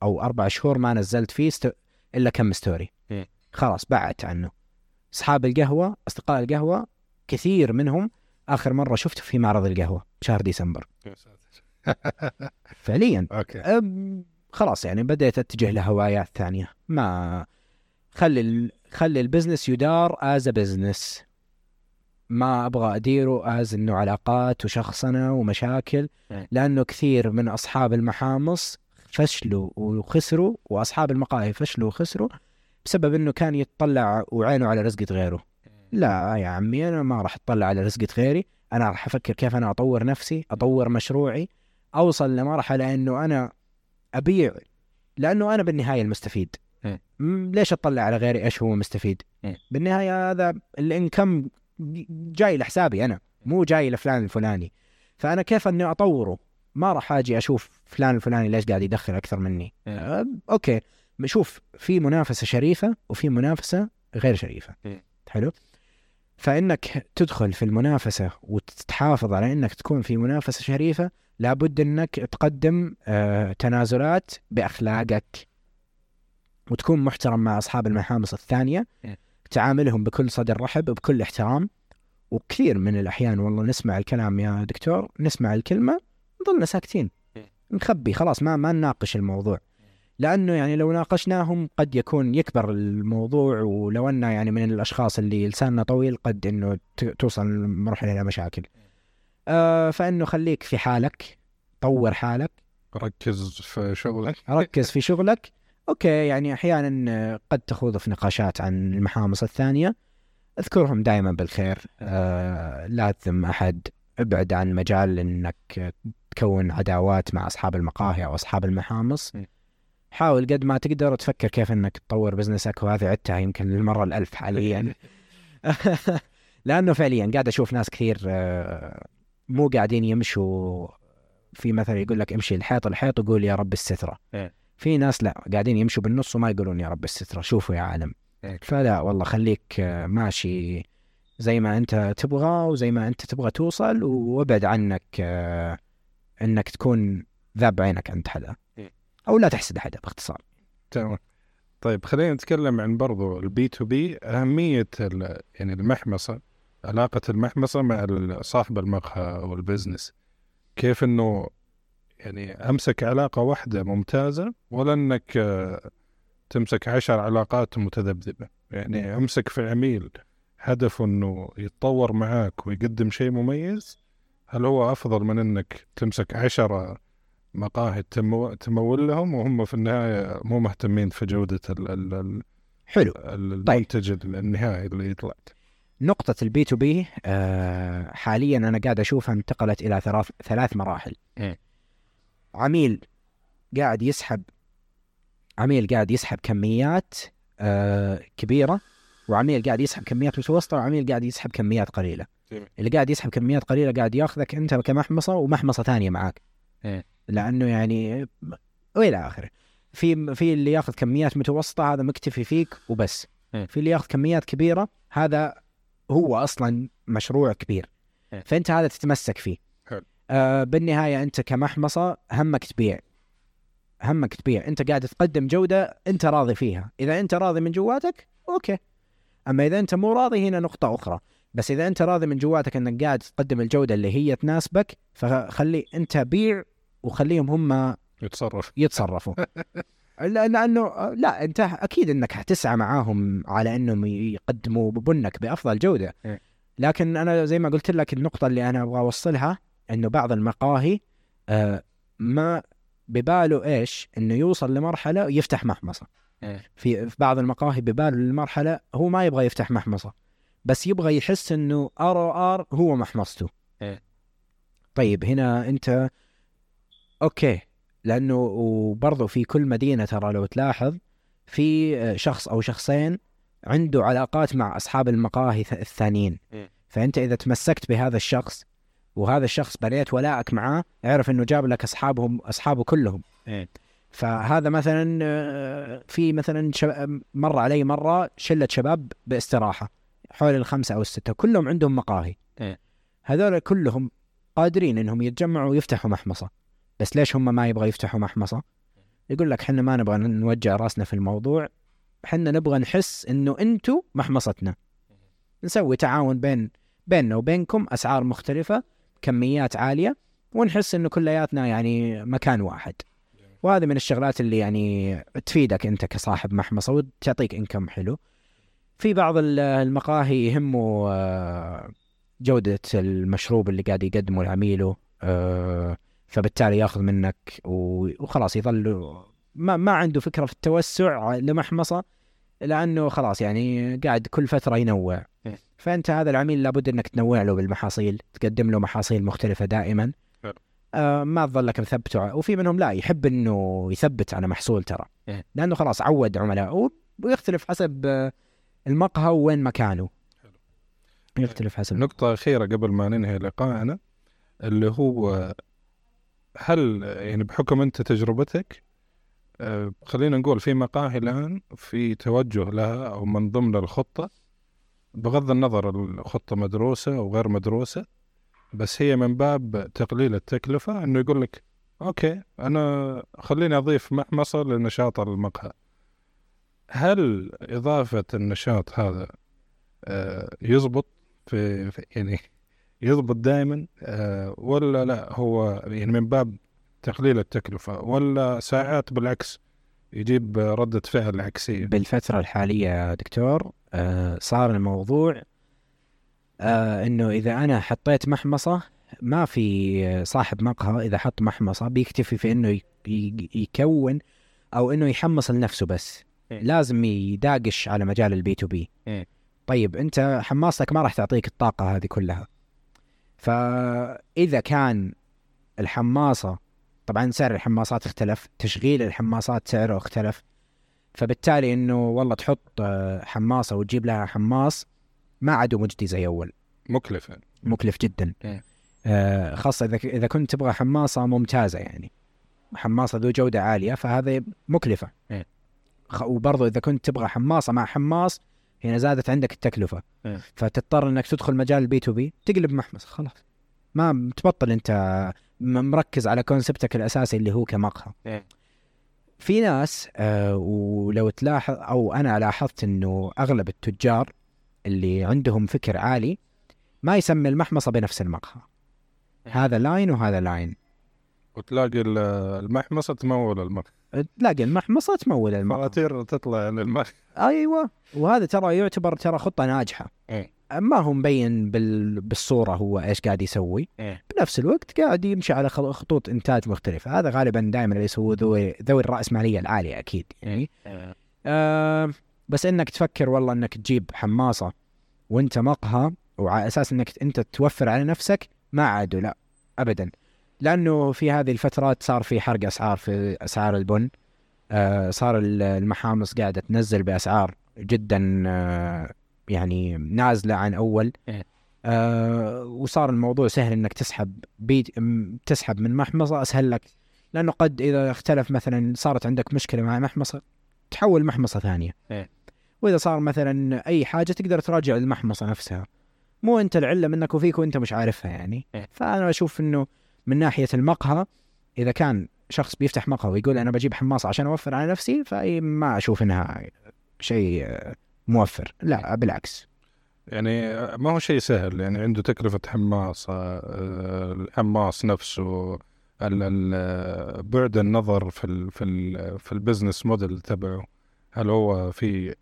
أو أربع شهور ما نزلت فيه sto... إلا كم story مم. خلاص بعدت عنه. أصحاب القهوة أصدقاء القهوة كثير منهم آخر مرة شفته في معرض القهوة بشهر ديسمبر. فعليا. okay. أم، خلاص يعني بديت أتجه لهوايات ثانية. ما خلي ال... خلي ال business يدار as business ما أبغى أديره آز إنه علاقات وشخصنة ومشاكل مم. لأنه كثير من أصحاب المحامص فشلوا وخسروا وأصحاب المقاهي فشلوا وخسروا بسبب إنه كان يتطلع وعينه على رزقة غيره لا يا عمي أنا ما راح اطلع على رزقة غيري أنا راح أفكر كيف أنا أطور نفسي أطور مشروعي أوصل لمرحلة إنه أنا أبيع لأنه أنا بالنهاية المستفيد. م- ليش أطلع على غيري إيش هو مستفيد. بالنهاية هذا الإنكم جاي لحسابي أنا مو جاي لفلان الفلاني. فأنا كيف أني أطوره؟ ما راح آجي أشوف فلان الفلاني ليش قاعد يدخل أكثر مني. أه أوكي. شوف في منافسة شريفة وفي منافسة غير شريفة. مم. حلو؟ فإنك تدخل في المنافسة وتتحافظ على إنك تكون في منافسة شريفة لابد إنك تقدم آه تنازلات بأخلاقك وتكون محترم مع أصحاب المحامص الثانية. مم. تعاملهم بكل صدر رحب وبكل احترام. وكثير من الأحيان والله نسمع الكلام يا دكتور نسمع الكلمة نظلنا ساكتين. مم. نخبي خلاص ما ما نناقش الموضوع. لأنه يعني لو ناقشناهم قد يكون يكبر الموضوع ولو ان يعني من الأشخاص اللي لساننا طويل قد إنه ت- توصل مرحلة إلى مشاكل. آه فإنه خليك في حالك طور حالك. ركز في شغلك. ركز في شغلك. Okay يعني أحيانا آه، قد تخوض في نقاشات عن المحامص الثانية أذكرهم دائما بالخير آه لا تذم أحد ابعد عن مجال إنك تكون عداوات مع أصحاب المقاهي أو أصحاب المحامص. حاول قد ما تقدر تفكر كيف إنك تطور business ك وهذه عدتها يمكن للمرة الألف حاليا لأنه فعليا قاعد أشوف ناس كثير آه، مو قاعدين يمشوا في مثل يقول لك امشي الحيط الحيط وقول يا رب السترة إيه. في ناس لا قاعدين يمشوا بالنص وما يقولون يا رب السترة شوفوا يا عالم. إيه. فلا والله خليك آه، ماشي زي ما أنت تبغى وزي ما أنت تبغى توصل وابعد عنك آه، إنك تكون حاط عينك عند حدا. إيه. أو لا تحسد حدا باختصار. تمام. طيب خلينا نتكلم عن برضو البي تو بي أهمية ال- يعني المحمصة علاقة المحمصة مع صاحب المقهى أو البزنس كيف إنه يعني أمسك علاقة واحدة ممتازة ولا إنك آه، تمسك عشر علاقات متذبذبة. يعني أمسك في عميل هدفه إنه يتطور معاك ويقدم شيء مميز هل هو أفضل من إنك تمسك عشرة مقاهي تمو- تمول لهم وهم في النهاية مو مهتمين في جودة ال- ال- ال- حلو. ال- المنتج النهائي اللي يطلع. نقطة ال B2B حاليا أنا قاعد أشوفها انتقلت إلى ثلاث ثلاث مراحل. إيه. عميل قاعد يسحب عميل قاعد يسحب كميات آه كبيرة وعميل قاعد يسحب كميات متوسطة وعميل قاعد يسحب كميات قليلة جميل. اللي قاعد يسحب كميات قليلة قاعد ياخذك انت كمحمصة ومحمصة ثانية معاك إيه. لأنه يعني وإلى آخره في في اللي ياخذ كميات متوسطة هذا مكتفي فيك وبس إيه. في اللي ياخذ كميات كبيرة هذا هو أصلا مشروع كبير إيه. فأنت هذا تتمسك فيه. آه بالنهاية أنت كمحمصة همك تبيع. همك تبيع. أنت قاعد تقدم جودة أنت راضي فيها. إذا أنت راضي من جواتك أوكي. أما إذا أنت مو راضي هنا نقطة أخرى. بس إذا أنت راضي من جواتك أنك قاعد تقدم الجودة اللي هي تناسبك فخلي أنت بيع وخليهم هم يتصرف. يتصرفوا. لا- لأنه لا أنت أكيد أنك حتسعى معاهم على أنهم يقدموا بنك بأفضل جودة. إيه. لكن أنا زي ما قلت لك النقطة اللي أنا أبغى أوصلها إنه بعض المقاهي آه، ما بباله إيش إنه يوصل لمرحلة يفتح محمصة إيه. في في بعض المقاهي بباله المرحله هو ما يبغى يفتح محمصة بس يبغى يحس إنه ROR هو محمصته إيه. طيب هنا أنت أوكي لأنه وبرضه في كل مدينة ترى لو تلاحظ في آه، شخص أو شخصين عنده علاقات مع أصحاب المقاهي الثانيين مم. فأنت إذا تمسكت بهذا الشخص وهذا الشخص بنيت ولائك معاه اعرف إنه جاب لك أصحابهم أصحابه كلهم. إيه. فهذا مثلا آه، في مثلا. مر علي مرة شلة شباب باستراحة حول الخمسة أو الستة كلهم عندهم مقاهي. إيه. هذول كلهم قادرين إنهم يتجمعوا ويفتحوا محمصة. بس ليش هم ما يبغى يفتحوا محمصة؟ يقول لك إحنا ما نبغى نوجع رأسنا في الموضوع. إحنا نبغى نحس إنه أنتم محمصتنا. نسوي تعاون بين بيننا وبينكم أسعار مختلفة. كميات عالية ونحس إنه كلياتنا يعني مكان واحد. وهذه من الشغلات اللي يعني تفيدك أنت كصاحب محمصة وتعطيك انكم حلو. في بعض ال- المقاهي يهمه آه، جودة المشروب اللي قاعد يقدمه لعميله آه، فبالتالي ياخذ منك وخلاص يظل ما ما عنده فكرة في التوسع لمحمصة لأنه خلاص يعني قاعد كل فترة ينوع. فأنت هذا العميل لابد أنك تنوع له بالمحاصيل تقدم له محاصيل مختلفة دائما. آه ما تظلك مثبته وفي منهم لا يحب إنه يثبت على محصول ترى إيه. لأنه خلاص عود عملائه ويختلف حسب آه، المقهى وين مكانه. يختلف حسب نقطة أخيرة قبل ما ننهي لقاءنا اللي هو هل يعني بحكم أنت تجربتك آه، خلينا نقول في مقاهي الآن في توجه لها أو من ضمن الخطة بغض النظر الخطة مدروسة أو غير مدروسة بس هي من باب تقليل التكلفة إنه يقول لك أوكي أنا خليني أضيف محمصة لنشاط المقهى. هل إضافة النشاط هذا آه، يزبط في يعني يضبط دائما آه، ولا لا هو يعني من باب تقليل التكلفة ولا ساعات بالعكس يجيب ردة فعل عكسية؟ بالفترة الحالية دكتور آه صار الموضوع آه إنه إذا أنا حطيت محمصة ما في صاحب مقهى إذا حط محمصة بيكتفي في إنه يكون أو إنه يحمص لنفسه بس إيه. لازم يداقش على مجال ال B2B إيه. طيب أنت حماصتك ما راح تعطيك الطاقة هذه كلها فإذا كان الحماصة طبعا سعر الحماصات اختلف تشغيل الحماصات سعره اختلف فبالتالي إنه والله تحط آه، حماصة وتجيب لها حماص ما عاد مجدي زي أول مكلف يعني مكلف جدا إيه. آه، خاصة إذا إذا كنت تبغى حماصة ممتازة يعني حماصة ذو جودة عالية فهذا مكلفة إيه. وبرضه إذا كنت تبغى حماصة مع حماص هنا زادت عندك التكلفة إيه. فتضطر إنك تدخل مجال ال B2B تقلب محمص خلاص ما تبطل أنت م- مركز على concept ك الأساسي اللي هو كمقهى إيه. في ناس آه ولو تلاحظ أو أنا لاحظت إنه أغلب التجار اللي عندهم فكر عالي ما يسمي المحمصة بنفس المقهى. هذا line وهذا line. وتلاقي ال- المحمصة تمول المقهى. تلاقي المحمصة تمول المقهى. فواتير تطلع للمقهى أيوه. وهذا ترى يعتبر ترى خطة ناجحة. إيه. ما هو مبين بال... بالصورة هو إيش قاعد يسوي. إيه. بنفس الوقت قاعد يمشي على خطوط إنتاج مختلفة. هذا غالبا دائما اللي يسووه ذوي ذوي الرأسمالية العالية أكيد يعني. آه بس إنك تفكر والله إنك تجيب حماصة وأنت مقهى وعلى أساس إنك أنت توفر على نفسك ما عادوا لا ابدا. لأنه في هذه الفترات صار في حرق أسعار في أسعار البن. آه صار ال- المحامص قاعدة تنزل بأسعار جدا آه يعني نازلة عن أول إيه. آه وصار الموضوع سهل إنك تسحب بيت م- تسحب من محمصه اسهل لك لأنه قد إذا اختلف مثلا صارت عندك مشكلة مع محمصة تحول محمصة ثانية إيه. وإذا صار مثلا أي حاجة تقدر تراجع المحمصة نفسها مو أنت العله منك وفيك وأنت مش عارفها يعني إيه. فأنا أشوف إنه من ناحية المقهى إذا كان شخص بيفتح مقهى ويقول أنا بجيب حماصة عشان أوفر على نفسي فأي ما أشوف إنها شيء آه، موفر. لا بالعكس. يعني ما هو شيء سهل. يعني عنده تكلفة حماصة آه، الحماص نفسه بعد النظر في ال في ال في ال business model تبعه هل هو في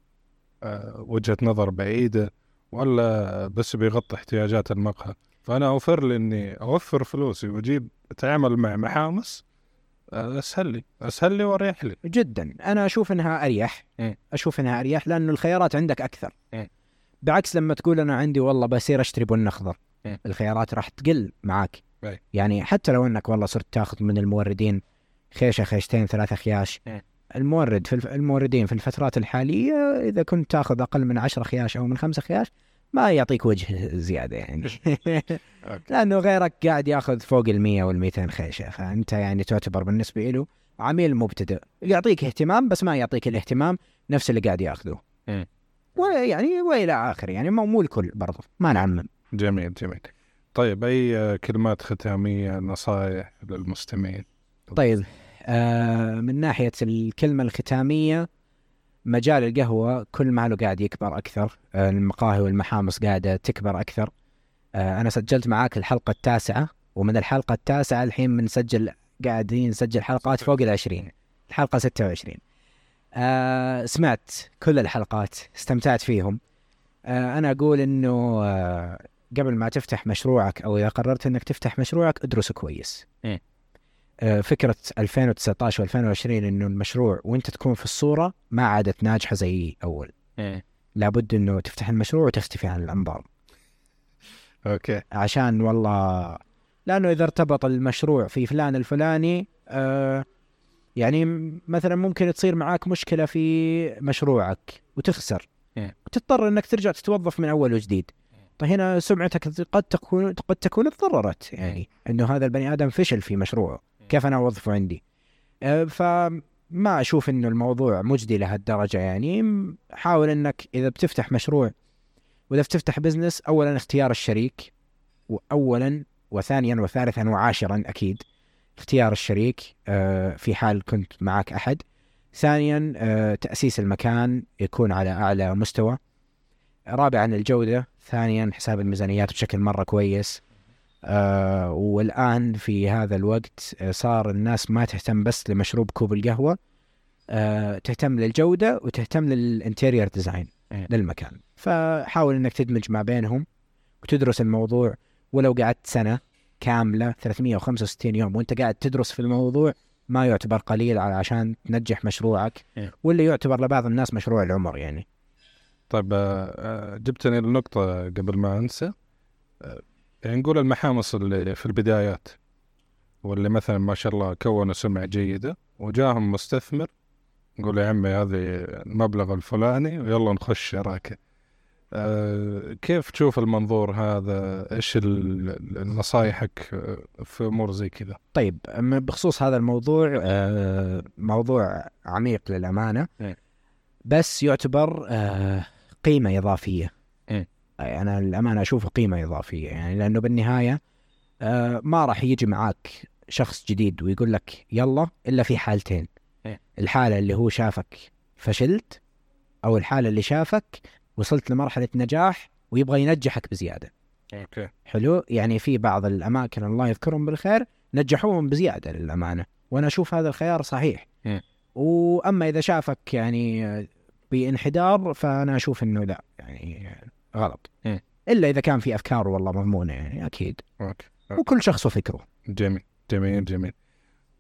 آه، وجهة نظر بعيدة ولا بس بيغطي احتياجات المقهى. فأنا أوفر لي إني أوفر فلوسي وأجيب أتعامل مع محامص أسهل لي أسهل لي وأريح لي جدا أنا أشوف إنها أريح إيه. أشوف إنها أريح لأنه الخيارات عندك أكثر إيه. بعكس لما تقول أنا عندي والله بصير أشتري بن اخضر إيه. الخيارات راح تقل معك أي. يعني حتى لو إنك والله صرت تاخذ من الموردين خيشة خيشتين ثلاثة خياش إيه. المورد في الف... الموردين في الفترات الحالية إذا كنت تاخذ أقل من 10 خياش أو من خمسة خياش ما يعطيك وجه زيادة يعني. لأنه غيرك قاعد ياخذ فوق ال 100 وال 200 خيشة فأنت يعني تعتبر بالنسبة له عميل مبتدئ. يعطيك اهتمام بس ما يعطيك الاهتمام نفس اللي قاعد ياخذه. مم. ويعني وإلى اخره يعني مو مو الكل برضه ما نعمم. جميل جميل. طيب آه، كلمات ختامية نصائح للمستمعين؟ طيب آه من ناحية الكلمة الختامية مجال القهوة كل ما له قاعد يكبر أكثر آه المقاهي والمحامص قاعدة تكبر أكثر. آه أنا سجلت معاك الحلقة التاسعة ومن الحلقة التاسعة الحين بنسجل قاعدين نسجل حلقات فوق العشرين الحلقة 26 آه سمعت كل الحلقات استمتعت فيهم. أنا أقول إنه قبل ما تفتح مشروعك أو إذا قررت إنك تفتح مشروعك ادرسه كويس. إيه. آه فكرة 2019 و2020 إنه المشروع وأنت تكون في الصورة ما عادت ناجحة زي أول. إيه. لابد إنه تفتح المشروع وتختفي عن الأنظار. أوكي. عشان والله لأنه إذا ارتبط المشروع في فلان الفلاني آه يعني مثلا ممكن تصير معاك مشكلة في مشروعك وتخسر. إيه. وتضطر إنك ترجع تتوظف من أول وجديد. طيب هنا سمعتك قد تكون قد تكون تضررت يعني إنه هذا البني آدم فشل في مشروعه. كيف أنا أوظفه عندي. آه فما أشوف إنه الموضوع مجدي لهالدرجة يعني. حاول إنك إذا بتفتح مشروع وإذا بتفتح business اولا اختيار الشريك واولا وثانيا وثالثا وعاشرا أكيد اختيار الشريك آه، في حال كنت معك أحد. ثانيا آه، تأسيس المكان يكون على أعلى مستوى. رابعا الجودة. ثانيا حساب الميزانيات بشكل مرة كويس. آه والآن في هذا الوقت آه، صار الناس ما تهتم بس لمشروب كوب القهوة آه تهتم للجودة وتهتم لل interior design إيه. للمكان فحاول إنك تدمج ما بينهم وتدرس الموضوع ولو قعدت سنة كاملة 365 يوم وأنت قاعد تدرس في الموضوع ما يعتبر قليل على عشان تنجح مشروعك إيه. واللي يعتبر لبعض الناس مشروع العمر يعني طيب آه، آه، جبتني لنقطة قبل ما أنسى نقول المحامص اللي في البدايات واللي مثلا ما شاء الله كونوا سمعة جيدة وجاهم مستثمر نقول يا عمي هذه المبلغ الفلاني ويلا نخش شراكة آه، كيف تشوف المنظور هذا؟ إيش نصايحك في أمور زي كذا؟ طيب بخصوص هذا الموضوع آه، موضوع عميق للأمانة. إيه. بس يعتبر آه، قيمة إضافية. إيه. أي أنا الأمانة أشوفه قيمة إضافية يعني لأنه بالنهاية آه، ما راح يجي معاك شخص جديد ويقول لك يلا إلا في حالتين إيه. الحالة اللي هو شافك فشلت أو الحالة اللي شافك وصلت لمرحلة نجاح ويبغى ينجحك بزيادة okay حلو يعني في بعض الأماكن الله يذكرهم بالخير نجحوهم بزيادة للأمانة وأنا أشوف هذا الخيار صحيح مم. وأما إذا شافك يعني آه، بانحدار فأنا أشوف إنه لا يعني غلط. مم. إلا إذا كان في أفكار والله مضمونة يعني أكيد. okay. وكل شخص وفكره. جميل. جميل جميل.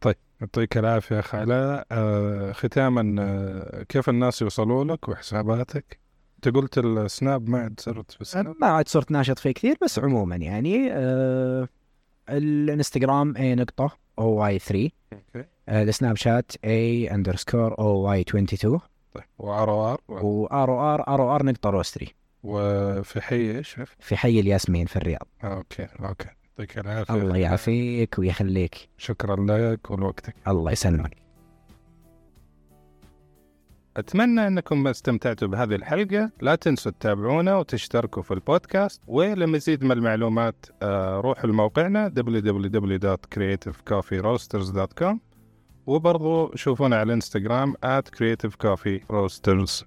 طيب يعطيك العافية أخ علاء. آه ختاما آه كيف الناس يوصلوا لك وحساباتك؟ أنت قلت السناب ما عاد صرت في السناب. ما عاد صرت ناشط فيه كثير بس عموما يعني آه الإنستغرام A نقطة O Y 3 okay. السناب شات A underscore O Y 22 طيب وار أو ار وار أو ار ار أو ار نقطة روستري وفي حي إيش؟ في حي الياسمين في الرياض. okay okay. يعطيك العافية. الله يعافيك ويخليك. شكرا لك ولوقتك. الله يسلمك. أتمنى أنكم استمتعتوا بهذه الحلقة. لا تنسوا تتابعونا وتشتركوا في البودكاست. ولمزيد من المعلومات آه، روحوا لموقعنا www.creativecoffeeroasters.com وبرضو شوفونا على الانستغرام at creativecoffeeroasters